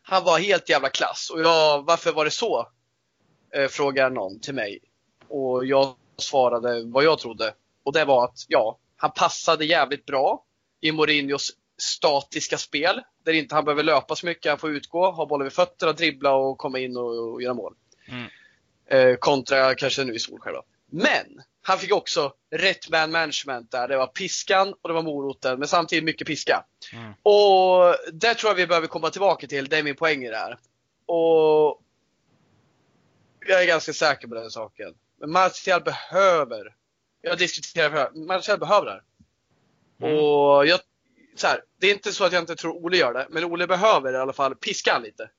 Han var helt jävla klass och jag, varför var det så? Eh, frågar någon till mig. Och jag svarade vad jag trodde. Och det var att, ja, han passade jävligt bra i Mourinhos statiska spel. Där inte han behöver löpa så mycket, han får utgå, ha bollen vid fötterna, dribbla och komma in och, och göra mål. Mm. Eh, kontra kanske nu i Solskär då. Men han fick också rätt man management där. Det var piskan och det var moroten, men samtidigt mycket piska. Mm. Och det tror jag vi behöver komma tillbaka till, det är min poäng i det här. Och jag är ganska säker på den saken. Men Martial behöver, jag diskuterar för Martial behöver det här. Mm. Och jag, så här, det är inte så att jag inte tror Ole gör det, men Ole behöver i alla fall piska lite.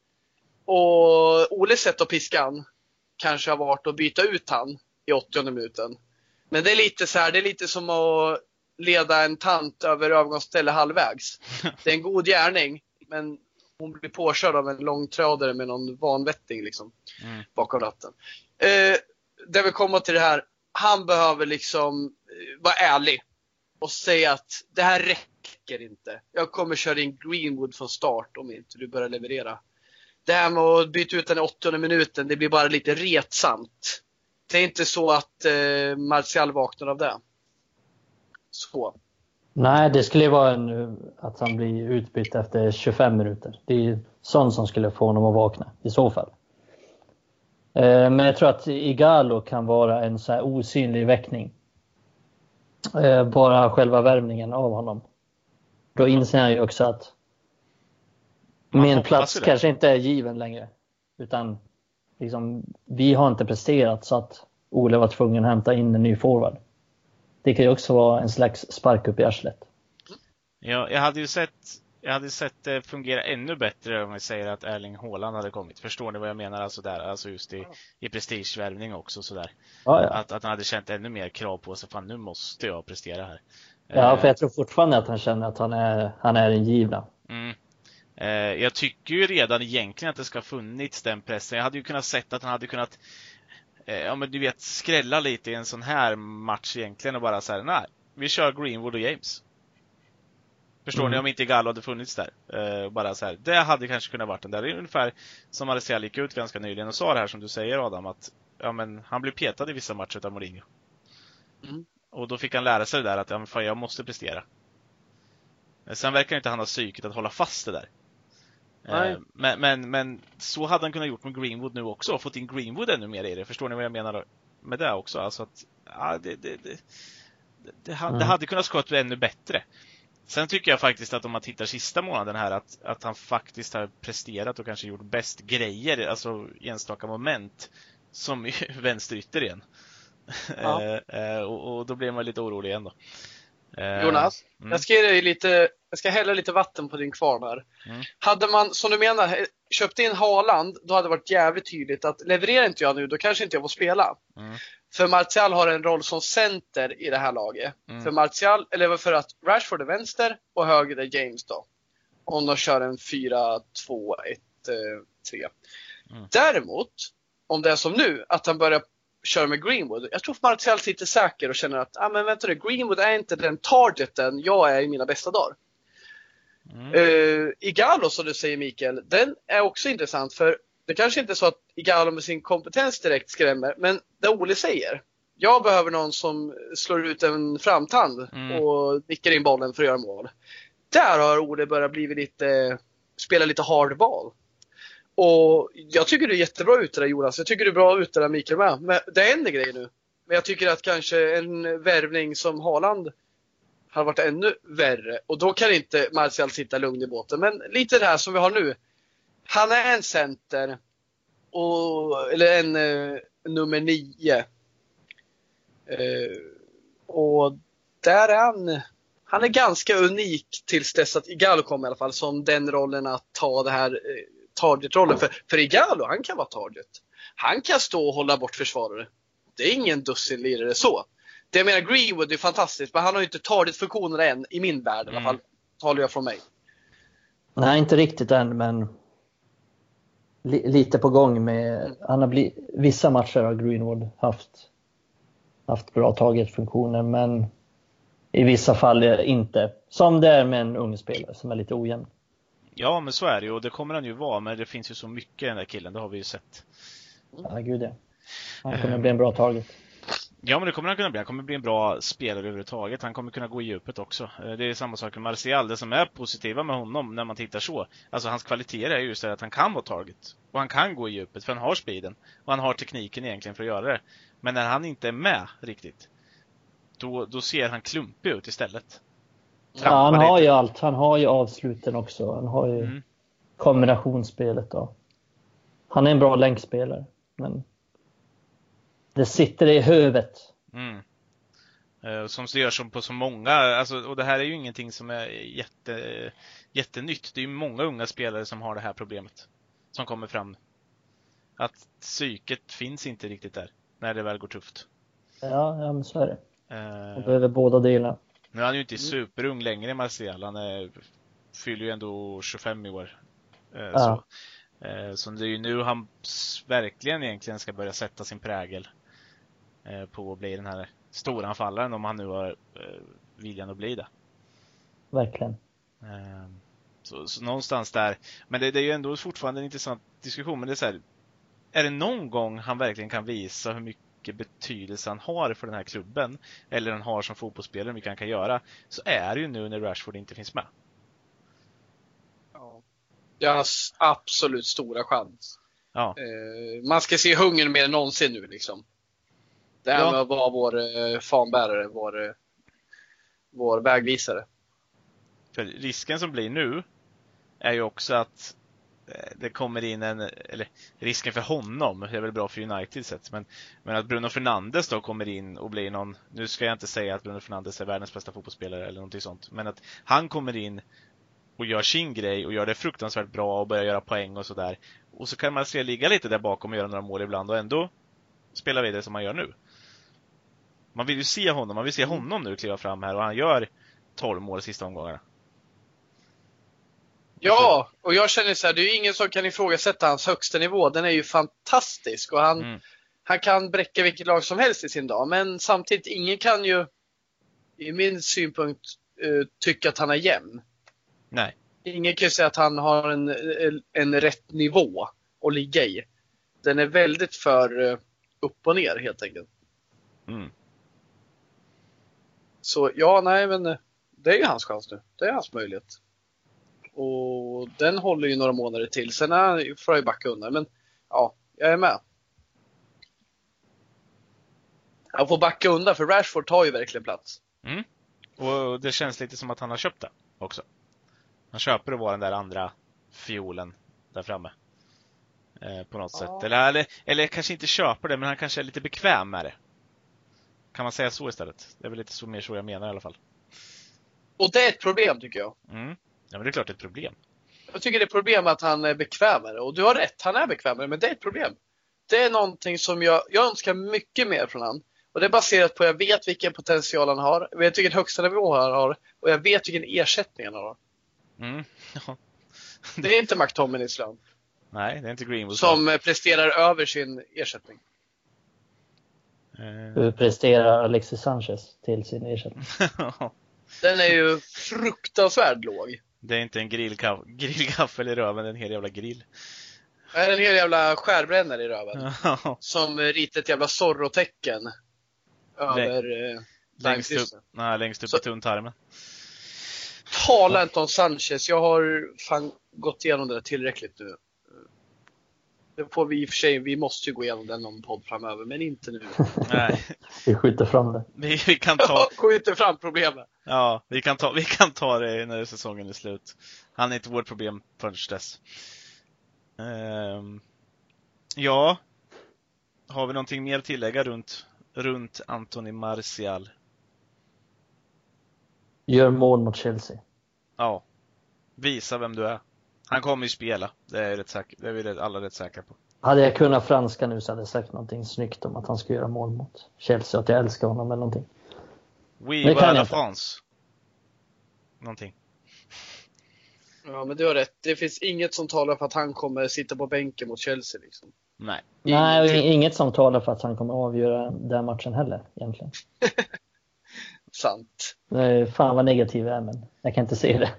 Och Oles sätt att piska han kanske har varit att byta ut han i 80 minuten. Men det är lite så här, det är lite som att leda en tant över övergångsställe halvvägs. Det är en god gärning, men hon blir påkörd av en långtradare med någon vanvetting liksom, mm. bakom ratten. Eh, det vill komma till det här, han behöver liksom eh, vara ärlig och säga att det här räcker Räcker inte. Jag kommer köra in Greenwood från start om inte du börjar leverera. Det här med att byta ut den i 80 minuten, det blir bara lite retsamt det är inte så att eh, Martial vaknar av det. Så. Nej, det skulle vara en, att han blir utbytt efter 25 minuter. Det är sånt som skulle få honom att vakna i så fall. Eh, men jag tror att Igalo kan vara en så osynlig väckning. Eh, bara själva värvningen av honom. Då inser han ju också att min plats kanske inte är given längre. Utan liksom, vi har inte presterat så att Ole var tvungen att hämta in en ny forward. Det kan ju också vara en slags spark upp i arslet. Ja, jag hade ju sett jag hade sett det fungera ännu bättre om vi säger att Erling Haaland hade kommit. Förstår ni vad jag menar? Alltså där, alltså just i, i prestigevärvning också sådär. Ja, ja. Att, att han hade känt ännu mer krav på sig. Fan, nu måste jag prestera här. Ja, för jag tror fortfarande att han känner att han är, han är den givna. Mm. Eh, jag tycker ju redan egentligen att det ska ha funnits den pressen. Jag hade ju kunnat sett att han hade kunnat eh, ja men du vet, skrälla lite i en sån här match egentligen och bara säga nej, vi kör Greenwood och James. Förstår mm. ni om inte Gallo hade funnits där? Eh, bara så här. Det hade kanske kunnat varit den där. Det är ungefär som Marcial gick ut ganska nyligen och sa det här som du säger Adam, att ja, men, han blev petad i vissa matcher av Mourinho. Mm. Och då fick han lära sig det där att ja, fan, jag måste prestera. Sen verkar inte han ha psyket att hålla fast det där. Eh, men, men, men så hade han kunnat gjort med Greenwood nu också, och fått in Greenwood ännu mer i det. Förstår ni vad jag menar med det också? Alltså att, ja, det, det, det, det, mm. det hade kunnat skott ännu bättre. Sen tycker jag faktiskt att om man tittar sista månaden här att, att han faktiskt har presterat och kanske gjort bäst grejer, alltså enstaka moment, som vänsterytter igen. Ja. Eh, och, och, då blir man lite orolig igen då. Eh, Jonas, mm. jag, ska ge lite, jag ska hälla lite vatten på din kvarn här. Mm. Hade man, som du menar, köpt in Haaland, då hade det varit jävligt tydligt att levererar inte jag nu, då kanske inte jag får spela. Mm. För Martial har en roll som center i det här laget. Mm. För Martial, eller för att Rashford är vänster och höger är James då. Om de kör en 4, 2, 1, 3. Däremot, om det är som nu, att han börjar köra med Greenwood. Jag tror Martial sitter säker och känner att, ah, men vänta nu, Greenwood är inte den targeten jag är i mina bästa dagar. Mm. Uh, Igalo som du säger Mikael, den är också intressant för det kanske inte är så att Igalo med sin kompetens direkt skrämmer, men det Ole säger. Jag behöver någon som slår ut en framtand mm. och nickar in bollen för att göra mål. Där har Ole börjat bli lite, spela lite hardball. Och jag tycker du är jättebra ute där Jonas. Jag tycker du är bra ute där Mikael med. Men det händer grejer nu. Men jag tycker att kanske en värvning som Haaland har varit ännu värre. Och då kan inte Martial sitta lugn i båten. Men lite det här som vi har nu. Han är en center. Och, eller en uh, nummer nio. Uh, och där är han. Han är ganska unik tills dess att Igalo kom i alla fall. Som den rollen att ta det här uh, target-rollen. För, för Igalo, han kan vara target. Han kan stå och hålla bort försvarare. Det är ingen dussinlirare så. Det jag menar, Greenwood är fantastiskt, men han har ju inte target-funktioner än, i min värld i alla mm. fall. Talar jag från mig. Nej, inte riktigt än, men li lite på gång med... Han har blivit, vissa matcher har Greenwood haft, haft bra target-funktioner, men i vissa fall inte. Som det är med en ung spelare som är lite ojämn. Ja, men så är det ju och det kommer han ju vara, men det finns ju så mycket i den där killen, det har vi ju sett. Ja, gud ja. Han kommer bli en bra target. Ja, men det kommer han kunna bli. Han kommer bli en bra spelare överhuvudtaget. Han kommer kunna gå i djupet också. Eh, det är samma sak med Martial. Det som är positiva med honom när man tittar så, alltså hans kvaliteter är just det att han kan vara target. Och han kan gå i djupet, för han har speeden. Och han har tekniken egentligen för att göra det. Men när han inte är med riktigt, då, då ser han klumpig ut istället. Ja, han har ju allt. Han har ju avsluten också. Han har ju mm. kombinationsspelet. Då. Han är en bra länkspelare, men det sitter i huvudet. Mm. Eh, som gör som på så många, alltså, och det här är ju ingenting som är jätte, jättenytt. Det är ju många unga spelare som har det här problemet. Som kommer fram. Att psyket finns inte riktigt där, när det väl går tufft. Ja, ja men så är det. Man uh, behöver båda delarna. Nu är han ju inte superung längre, Marcial. Han är, fyller ju ändå 25 i år. Uh, ja. så. Så det är ju nu han verkligen egentligen ska börja sätta sin prägel. Eh, på att bli den här storanfallaren om han nu har eh, viljan att bli det. Verkligen. Eh, så, så, någonstans där. Men det, det, är ju ändå fortfarande en intressant diskussion. Men det är så här, är det någon gång han verkligen kan visa hur mycket betydelse han har för den här klubben, eller han har som fotbollsspelare, mycket han kan göra, så är det ju nu när Rashford inte finns med. Ja. Det är hans absolut stora chans. Ja. man ska se hungern mer än någonsin nu liksom. Det här ja. med att vara vår eh, fanbärare, vår, eh, vår vägvisare. För risken som blir nu är ju också att eh, det kommer in en, eller risken för honom det är väl bra för United sett, men, men att Bruno Fernandes då kommer in och blir någon, nu ska jag inte säga att Bruno Fernandes är världens bästa fotbollsspelare eller någonting sånt, men att han kommer in och gör sin grej och gör det fruktansvärt bra och börjar göra poäng och sådär. Och så kan man se ligga lite där bakom och göra några mål ibland och ändå spela vidare som man gör nu. Man vill ju se honom, man vill se honom nu kliva fram här och han gör 12 mål sista omgångarna. Ja, och jag känner så här, det är ju ingen som kan ifrågasätta hans högsta nivå. Den är ju fantastisk och han, mm. han kan bräcka vilket lag som helst i sin dag. Men samtidigt, ingen kan ju, i min synpunkt, uh, tycka att han är jämn. Nej. Ingen kan ju säga att han har en, en rätt nivå att ligga i. Den är väldigt för uh, upp och ner helt enkelt. Mm. Så ja, nej men eh, det är ju hans chans nu. Det är hans möjlighet. Och den håller ju några månader till. Sen är, får han ju backa undan. Men ja, jag är med. Han får backa undan för Rashford tar ju verkligen plats. Mm. Och det känns lite som att han har köpt det också. Han köper att vara den där andra fiolen där framme. Eh, på något ja. sätt. Eller, eller, eller kanske inte köper det, men han kanske är lite bekväm med det. Kan man säga så istället? Det är väl lite så, mer så jag menar i alla fall. Och det är ett problem tycker jag. Mm. Ja, men det är klart det är ett problem. Jag tycker det är ett problem att han är bekvämare. Och du har rätt, han är bekvämare, men det är ett problem. Det är någonting som jag, jag önskar mycket mer från han. Och det är baserat på att jag vet vilken potential han har, jag vet vilken högsta nivå han har och jag vet vilken ersättning han har. Mm. Ja. Det är inte McTominays lön. Nej, det är inte Greenwood. Som presterar över sin ersättning. Hur presterar Alexis Sanchez till sin ersättning? Den är ju fruktansvärt låg. Det är inte en grillgaffel i röven, det är en hel jävla grill. Det är en hel jävla skärbrännare i röven. som ritar ett jävla Zorro-tecken. Över eh, längst upp, nej, längst upp Så, i tunntarmen. Tala inte om Sanchez. Jag har fan gått igenom det tillräckligt nu. Det får vi i och för sig, vi måste ju gå igenom den någon podd framöver, men inte nu. Nej. vi skjuter fram det. Vi, vi kan ta... skjuter fram problemet. Ja, vi kan, ta, vi kan ta det när säsongen är slut. Han är inte vårt problem förrän dess. Um, ja. Har vi någonting mer att tillägga runt, runt Anthony Martial? Gör mål mot Chelsea. Ja. Visa vem du är. Han kommer ju spela. Det är, rätt säker, det är vi alla rätt säkra på. Hade jag kunnat franska nu så hade jag sagt någonting snyggt om att han ska göra mål mot Chelsea att jag älskar honom eller någonting. Oui, voilà la France. Någonting. Ja, men du har rätt. Det finns inget som talar för att han kommer sitta på bänken mot Chelsea. Liksom. Nej. Nej, och inget som talar för att han kommer avgöra den matchen heller, egentligen. Sant. Fan vad negativ jag är, men jag kan inte se det.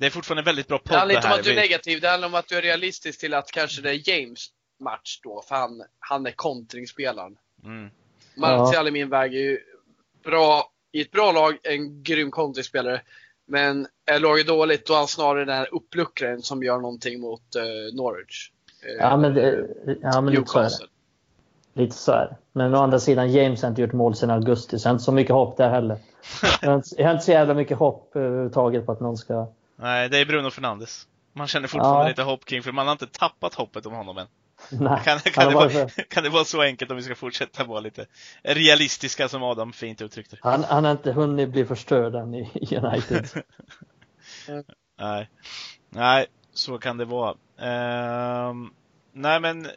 Det är fortfarande väldigt bra podd det handlar inte om att du är negativ, det handlar om att du är realistisk till att kanske det är James match då, för han, han är kontringsspelaren. Mm. Martial i min väg är ju bra, i ett bra lag, en grym kontringsspelare. Men är laget dåligt, då är han snarare den här uppluckraren som gör någonting mot uh, Norwich. Uh, ja, men, det, ja, men lite så är det. Lite så är det. Men å andra sidan, James har inte gjort mål sedan augusti, så jag har inte så mycket hopp där heller. jag, har inte, jag har inte så jävla mycket hopp överhuvudtaget på att någon ska Nej, det är Bruno Fernandes. Man känner fortfarande ja. lite hopp kring, för man har inte tappat hoppet om honom än. Nej, kan, kan, det vara, kan det vara så enkelt om vi ska fortsätta vara lite realistiska som Adam fint uttryckte Han, han har inte hunnit bli förstörd än i United. nej. nej, så kan det vara. Uh, nej men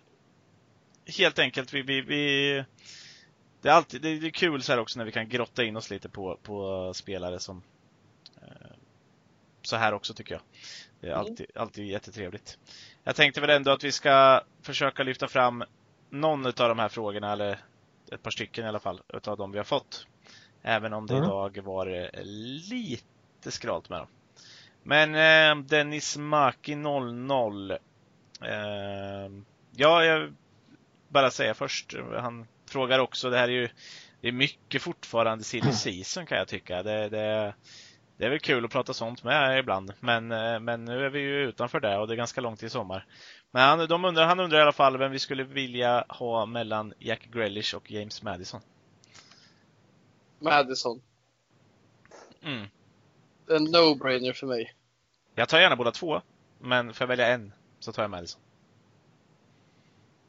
helt enkelt, vi, vi, vi det är alltid det är kul så här också när vi kan grotta in oss lite på, på spelare som så här också tycker jag. Det är mm. alltid, alltid jättetrevligt. Jag tänkte väl ändå att vi ska försöka lyfta fram någon av de här frågorna, eller ett par stycken i alla fall, utav de vi har fått. Även om det mm. idag var lite skralt med dem. Men eh, Dennis Maki 00. Eh, ja, jag bara säga först. Han frågar också, det här är ju det är mycket fortfarande silly season kan jag tycka. Det, det, det är väl kul att prata sånt med ibland, men, eh, men nu är vi ju utanför det och det är ganska långt till sommar. Men han, de undrar, han undrar i alla fall vem vi skulle vilja ha mellan Jack Grealish och James Madison. Madison. Mm. En no-brainer för mig. Jag tar gärna båda två, men får jag välja en så tar jag Madison.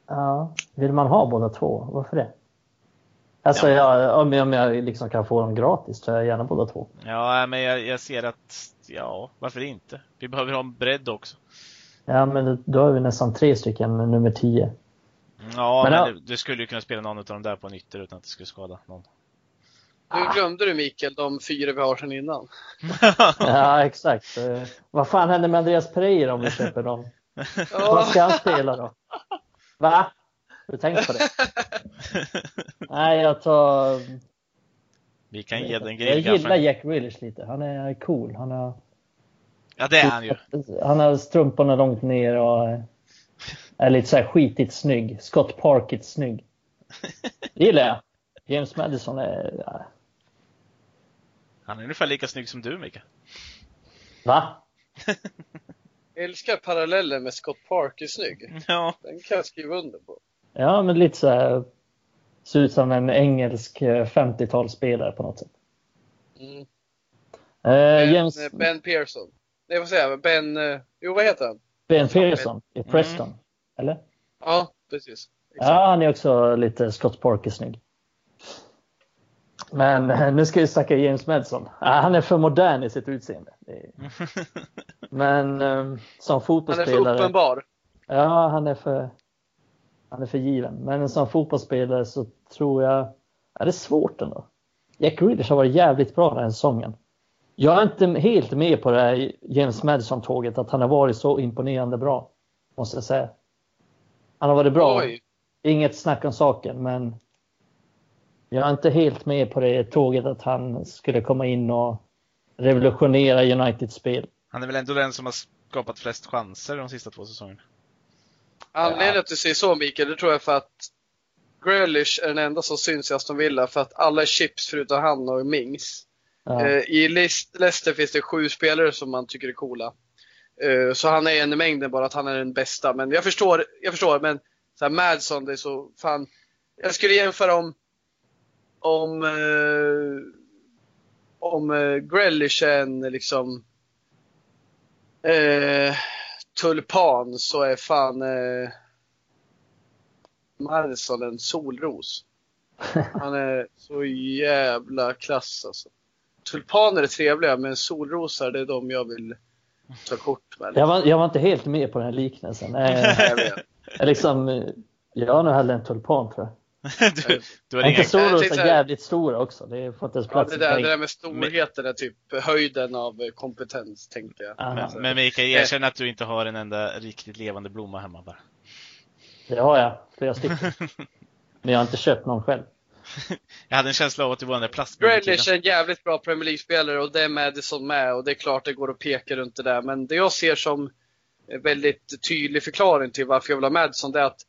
Ja, vill man ha båda två? Varför det? Alltså ja. jag, om, jag, om jag liksom kan få dem gratis så jag gärna båda två. Ja, men jag, jag, ser att, ja, varför inte? Vi behöver ha en bredd också. Ja, men då har vi nästan tre stycken nummer tio. Ja, men, men ja. Du, skulle ju kunna spela någon av dem där på en ytter utan att det skulle skada någon. Nu glömde du Mikael de fyra vi har sedan innan. ja, exakt. Uh, vad fan händer med Andreas Pereira om vi köper dem? Vad ska han spela då? Va? Har du tänkt på det? Nej, jag tar... Vi kan ge den Jag gillar Jack Grealish lite. Han är cool. Han har... Ja, det är han ju. Han har strumporna långt ner och är lite så här skitigt snygg. Scott Parkit snygg. Det gillar jag. James Madison är... Ja. Han är ungefär lika snygg som du, Mika. Va? Jag älskar parallellen med Scott Park är snygg. Ja. Den kan jag skriva under på. Ja, men lite så här. Ser ut som en engelsk 50-talsspelare eh, på något sätt. Mm. Eh, ben, James... Eh, ben Pearson. Nej, vad säger jag? Ben... Eh, jo, vad heter han? Ben Pearson i mm. Preston. Mm. Eller? Ja, precis. Exakt. Ja, han är också lite Scott Parker snygg. Men nu ska vi snacka James Madison. Han är för modern i sitt utseende. Men som fotbollsspelare. Han är för uppenbar. Ja, han är för, han är för given. Men som fotbollsspelare så tror jag, ja, det är svårt ändå. Jack Grealish har varit jävligt bra den här säsongen. Jag är inte helt med på det här James Madison-tåget, att han har varit så imponerande bra. Måste jag säga. Han har varit bra. Oj. Inget snack om saken, men jag är inte helt med på det tåget att han skulle komma in och revolutionera Uniteds spel. Han är väl ändå den som har skapat flest chanser de sista två säsongerna. Anledningen att du säger så Mikael, det tror jag för att Grealish är den enda som syns i Aston Villa för att alla är chips förutom han och Mings. Ja. Eh, I Leicester finns det sju spelare som man tycker är coola. Eh, så han är en i mängden bara att han är den bästa. Men jag förstår, jag förstår men så här, Madson, det är så fan. Jag skulle jämföra om om eh, om Grealish är en liksom eh, tulpan så är fan eh, Madison en solros. Han är så jävla klass alltså. Tulpaner är trevliga men solrosar det är de jag vill ta kort med. Jag var, jag var inte helt med på den här liknelsen. jag, jag, liksom, jag har nog hellre en tulpan tror jag. du, du har inte solrosar är jävligt stora också. Det får inte ens plats ja, det, där, det där med storheten är typ höjden av kompetens tänkte jag. Men, men Mikael, erkänn att du inte har en enda riktigt levande blomma hemma bara. Det har jag, flera stycken. Men jag har inte köpt någon själv. jag hade en känsla av att det var den där plastburken. är en jävligt bra Premier League-spelare och det är Madison med och det är klart det går att peka runt det där. Men det jag ser som en väldigt tydlig förklaring till varför jag vill ha Madison det är att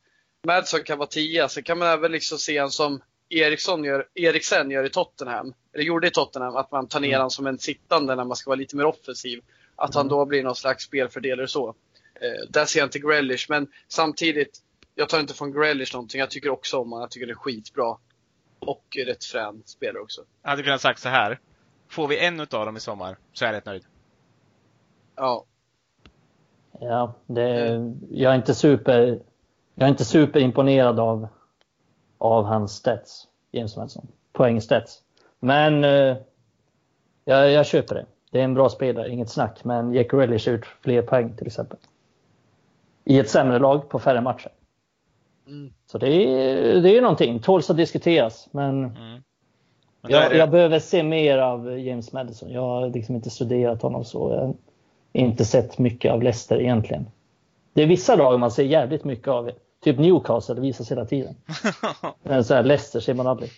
Madison kan vara 10, sen kan man även liksom se en som Eriksson gör, Eriksen gör i Tottenham, eller gjorde i Tottenham, att man tar ner mm. honom som en sittande när man ska vara lite mer offensiv. Att han mm. då blir någon slags spelfördelare så. Eh, där ser jag inte Grealish, men samtidigt, jag tar inte från Grealish någonting. Jag tycker också om honom, jag tycker det är skitbra. Och rätt frän spelare också. Jag hade kunnat sagt så här. Får vi en utav dem i sommar så är jag rätt nöjd. Ja. Ja, det, jag är inte super jag är inte superimponerad av, av hans stats, James Madison. Poängstats. Men eh, jag, jag köper det. Det är en bra spelare, inget snack. Men Jack Relish ut fler poäng till exempel. I ett sämre lag på färre matcher. Mm. Så det är, det är någonting. Tåls att diskuteras. Men, mm. men jag, jag, behöver se mer av James Madison. Jag har liksom inte studerat honom så. Jag har inte sett mycket av Leicester egentligen. Det är vissa lag man ser jävligt mycket av. Typ Newcastle, det visas hela tiden. Men så här, Leicester ser man aldrig.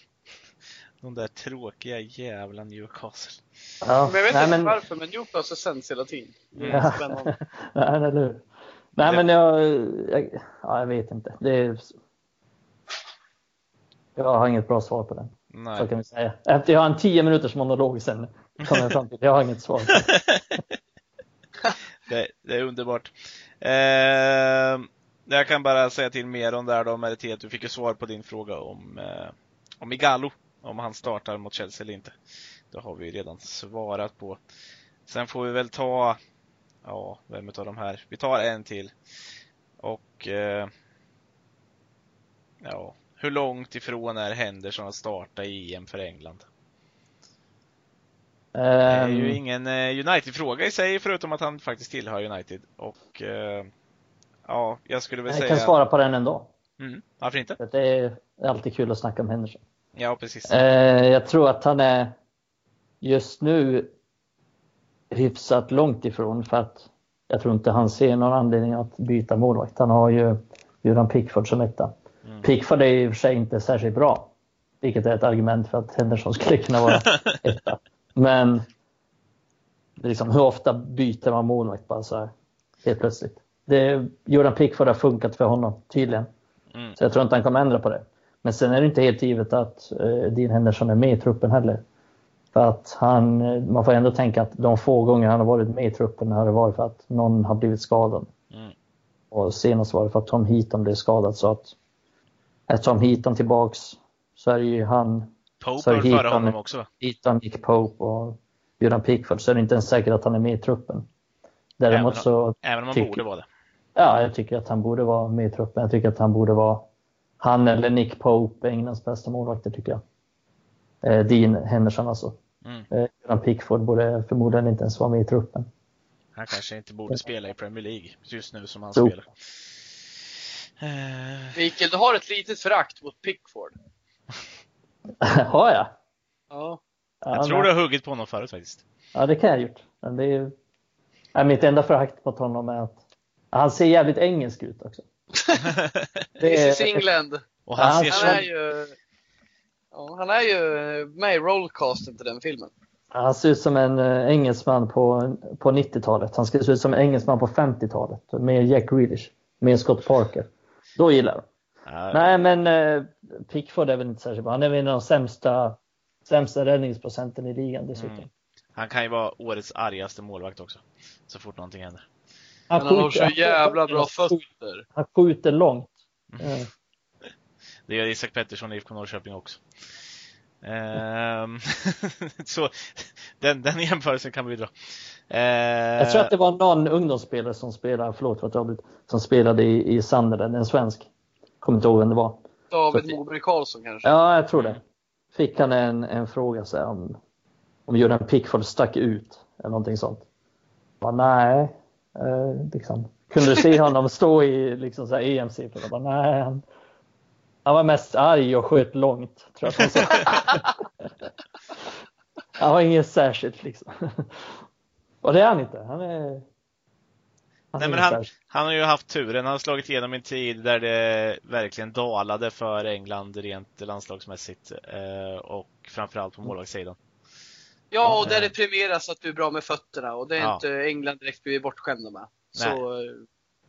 De där tråkiga jävla Newcastle. Ja. Men jag vet Nej, inte men... varför, men Newcastle sänds hela tiden. Det är ja. spännande. Nej, eller hur. Nej, men jag, jag, ja, jag vet inte. Det är... Jag har inget bra svar på den. Nej. Så kan vi säga. Efter jag har en tio minuters monolog sen kommer jag fram till jag har inget svar. det, det, är underbart. Eh, jag kan bara säga till mer om där då, Merité, att du fick ju svar på din fråga om, eh, om Igalo, om han startar mot Chelsea eller inte. Det har vi ju redan svarat på. Sen får vi väl ta, ja, vem av de här? Vi tar en till. Och, eh, ja, hur långt ifrån är Henderson att starta i EM för England? Um, det är ju ehm. ingen eh, United-fråga i sig, förutom att han faktiskt tillhör United. Och eh, Ja, jag skulle väl jag säga... Jag kan svara på den ändå. Mm. Varför inte? För det är alltid kul att snacka om Henderson. Ja, precis. Eh, jag tror att han är just nu hyfsat långt ifrån för att jag tror inte han ser någon anledning att byta målvakt. Han har ju Göran Pickford som etta. Mm. Pickford är i och för sig inte särskilt bra, vilket är ett argument för att Henderson skulle kunna vara etta. Men liksom, hur ofta byter man målvakt bara så här helt plötsligt? Det, Jordan Pickford har funkat för honom, tydligen. Mm. Så jag tror inte han kommer ändra på det. Men sen är det inte helt givet att eh, Dean Henderson är med i truppen heller. För att han, eh, man får ändå tänka att de få gånger han har varit med i truppen har det varit för att någon har blivit skadad. Mm. Och senast var det för att Tom Heaton blev skadad. Så att är Tom Heaton tillbaks så är det ju han. Pope var före honom också Heaton, Nick Pope och Jordan Pickford. Så är det inte ens säkert att han är med i truppen. Däremot även, så även om tycker, borde vara det. Ja, jag tycker att han borde vara med i truppen. Jag tycker att han borde vara han eller Nick Pope, Englands bästa målvakter tycker jag. Eh, Dean Henderson alltså. Mm. Eh, Pickford borde förmodligen inte ens vara med i truppen. Han kanske inte borde spela i Premier League just nu som han så. spelar. Eh... Mikael, du har ett litet förakt mot Pickford. har jag? Ja. Jag tror du har huggit på honom förut faktiskt. Ja, det kan jag ha gjort. Men det är, ja, mitt enda förakt mot honom är att han ser jävligt engelsk ut också. det är, This is England. Och han, han ser så... är ju... Ja, han är ju med i rollcasten till den filmen. Han ser ut som en uh, engelsman på, på 90-talet. Han ska se ut som en engelsman på 50-talet med Jack Grealish, med Scott Parker. Då gillar jag uh, Nej, men uh, Pickford är väl inte särskilt bra. Han är väl en av de sämsta, sämsta räddningsprocenten i ligan dessutom. Mm. Han kan ju vara årets argaste målvakt också, så fort någonting händer. Han, han har så jävla bra fötter. Han skjuter långt. Mm. Det gör Isak Pettersson i IFK Norrköping också. Ehm, så den, den jämförelsen kan vi dra. Ehm, jag tror att det var någon ungdomsspelare som spelade, förlåt för att jag som spelade i, i Sanderen, en svensk. Kommer inte ihåg vem det var. David Moberg Karlsson kanske? Ja, jag tror det. Fick han en, en fråga så här, om, om Jordan Pickford stack ut eller någonting sånt. Bara, nej, eh, liksom. Kunde du se honom stå i liksom, EM-siffror? Nej, han, han var mest arg och sköt långt, tror jag han han var inget särskilt liksom. Och det är han inte. Han är... Han, Nej, men han, han, har ju haft turen. Han har slagit igenom en tid där det verkligen dalade för England rent landslagsmässigt. Eh, och framförallt på målvaktssidan. Ja, och där det premieras att du är bra med fötterna och det är ja. inte England direkt blivit bortskämda med. Så, Nej.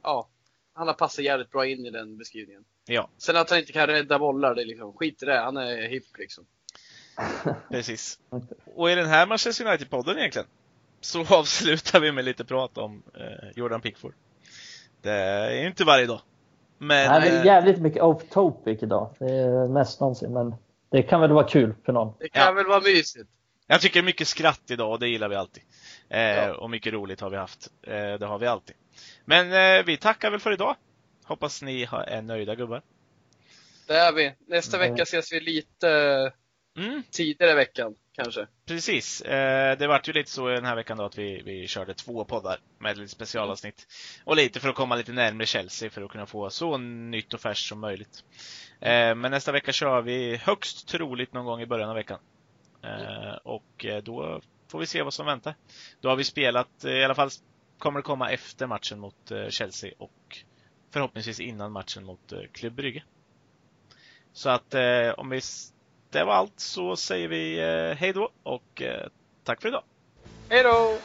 ja. Han har passat jävligt bra in i den beskrivningen. Ja. Sen att han inte kan rädda bollar, det är liksom, skit i det. Han är hipp liksom. Precis. Och i den här Manchester United-podden egentligen, så avslutar vi med lite prat om eh, Jordan Pickford. Det är inte varje dag. Men, det är eh, jävligt mycket off topic idag. Det är mest någonsin, men det kan väl vara kul för någon. Det kan ja. väl vara mysigt. Jag tycker mycket skratt idag och det gillar vi alltid. Eh, ja. Och mycket roligt har vi haft. Eh, det har vi alltid. Men eh, vi tackar väl för idag. Hoppas ni är nöjda gubbar. Det är vi. Nästa mm. vecka ses vi lite mm. tidigare i veckan kanske. Precis. Eh, det vart ju lite så den här veckan då att vi, vi körde två poddar med lite specialavsnitt. Och lite för att komma lite närmare Chelsea för att kunna få så nytt och färskt som möjligt. Eh, men nästa vecka kör vi högst troligt någon gång i början av veckan. Eh, och då får vi se vad som väntar. Då har vi spelat, i alla fall kommer det komma efter matchen mot Chelsea och förhoppningsvis innan matchen mot Klubb Brygge. Så att eh, om vi, det var allt så säger vi eh, hej då och eh, tack för idag. Hej då!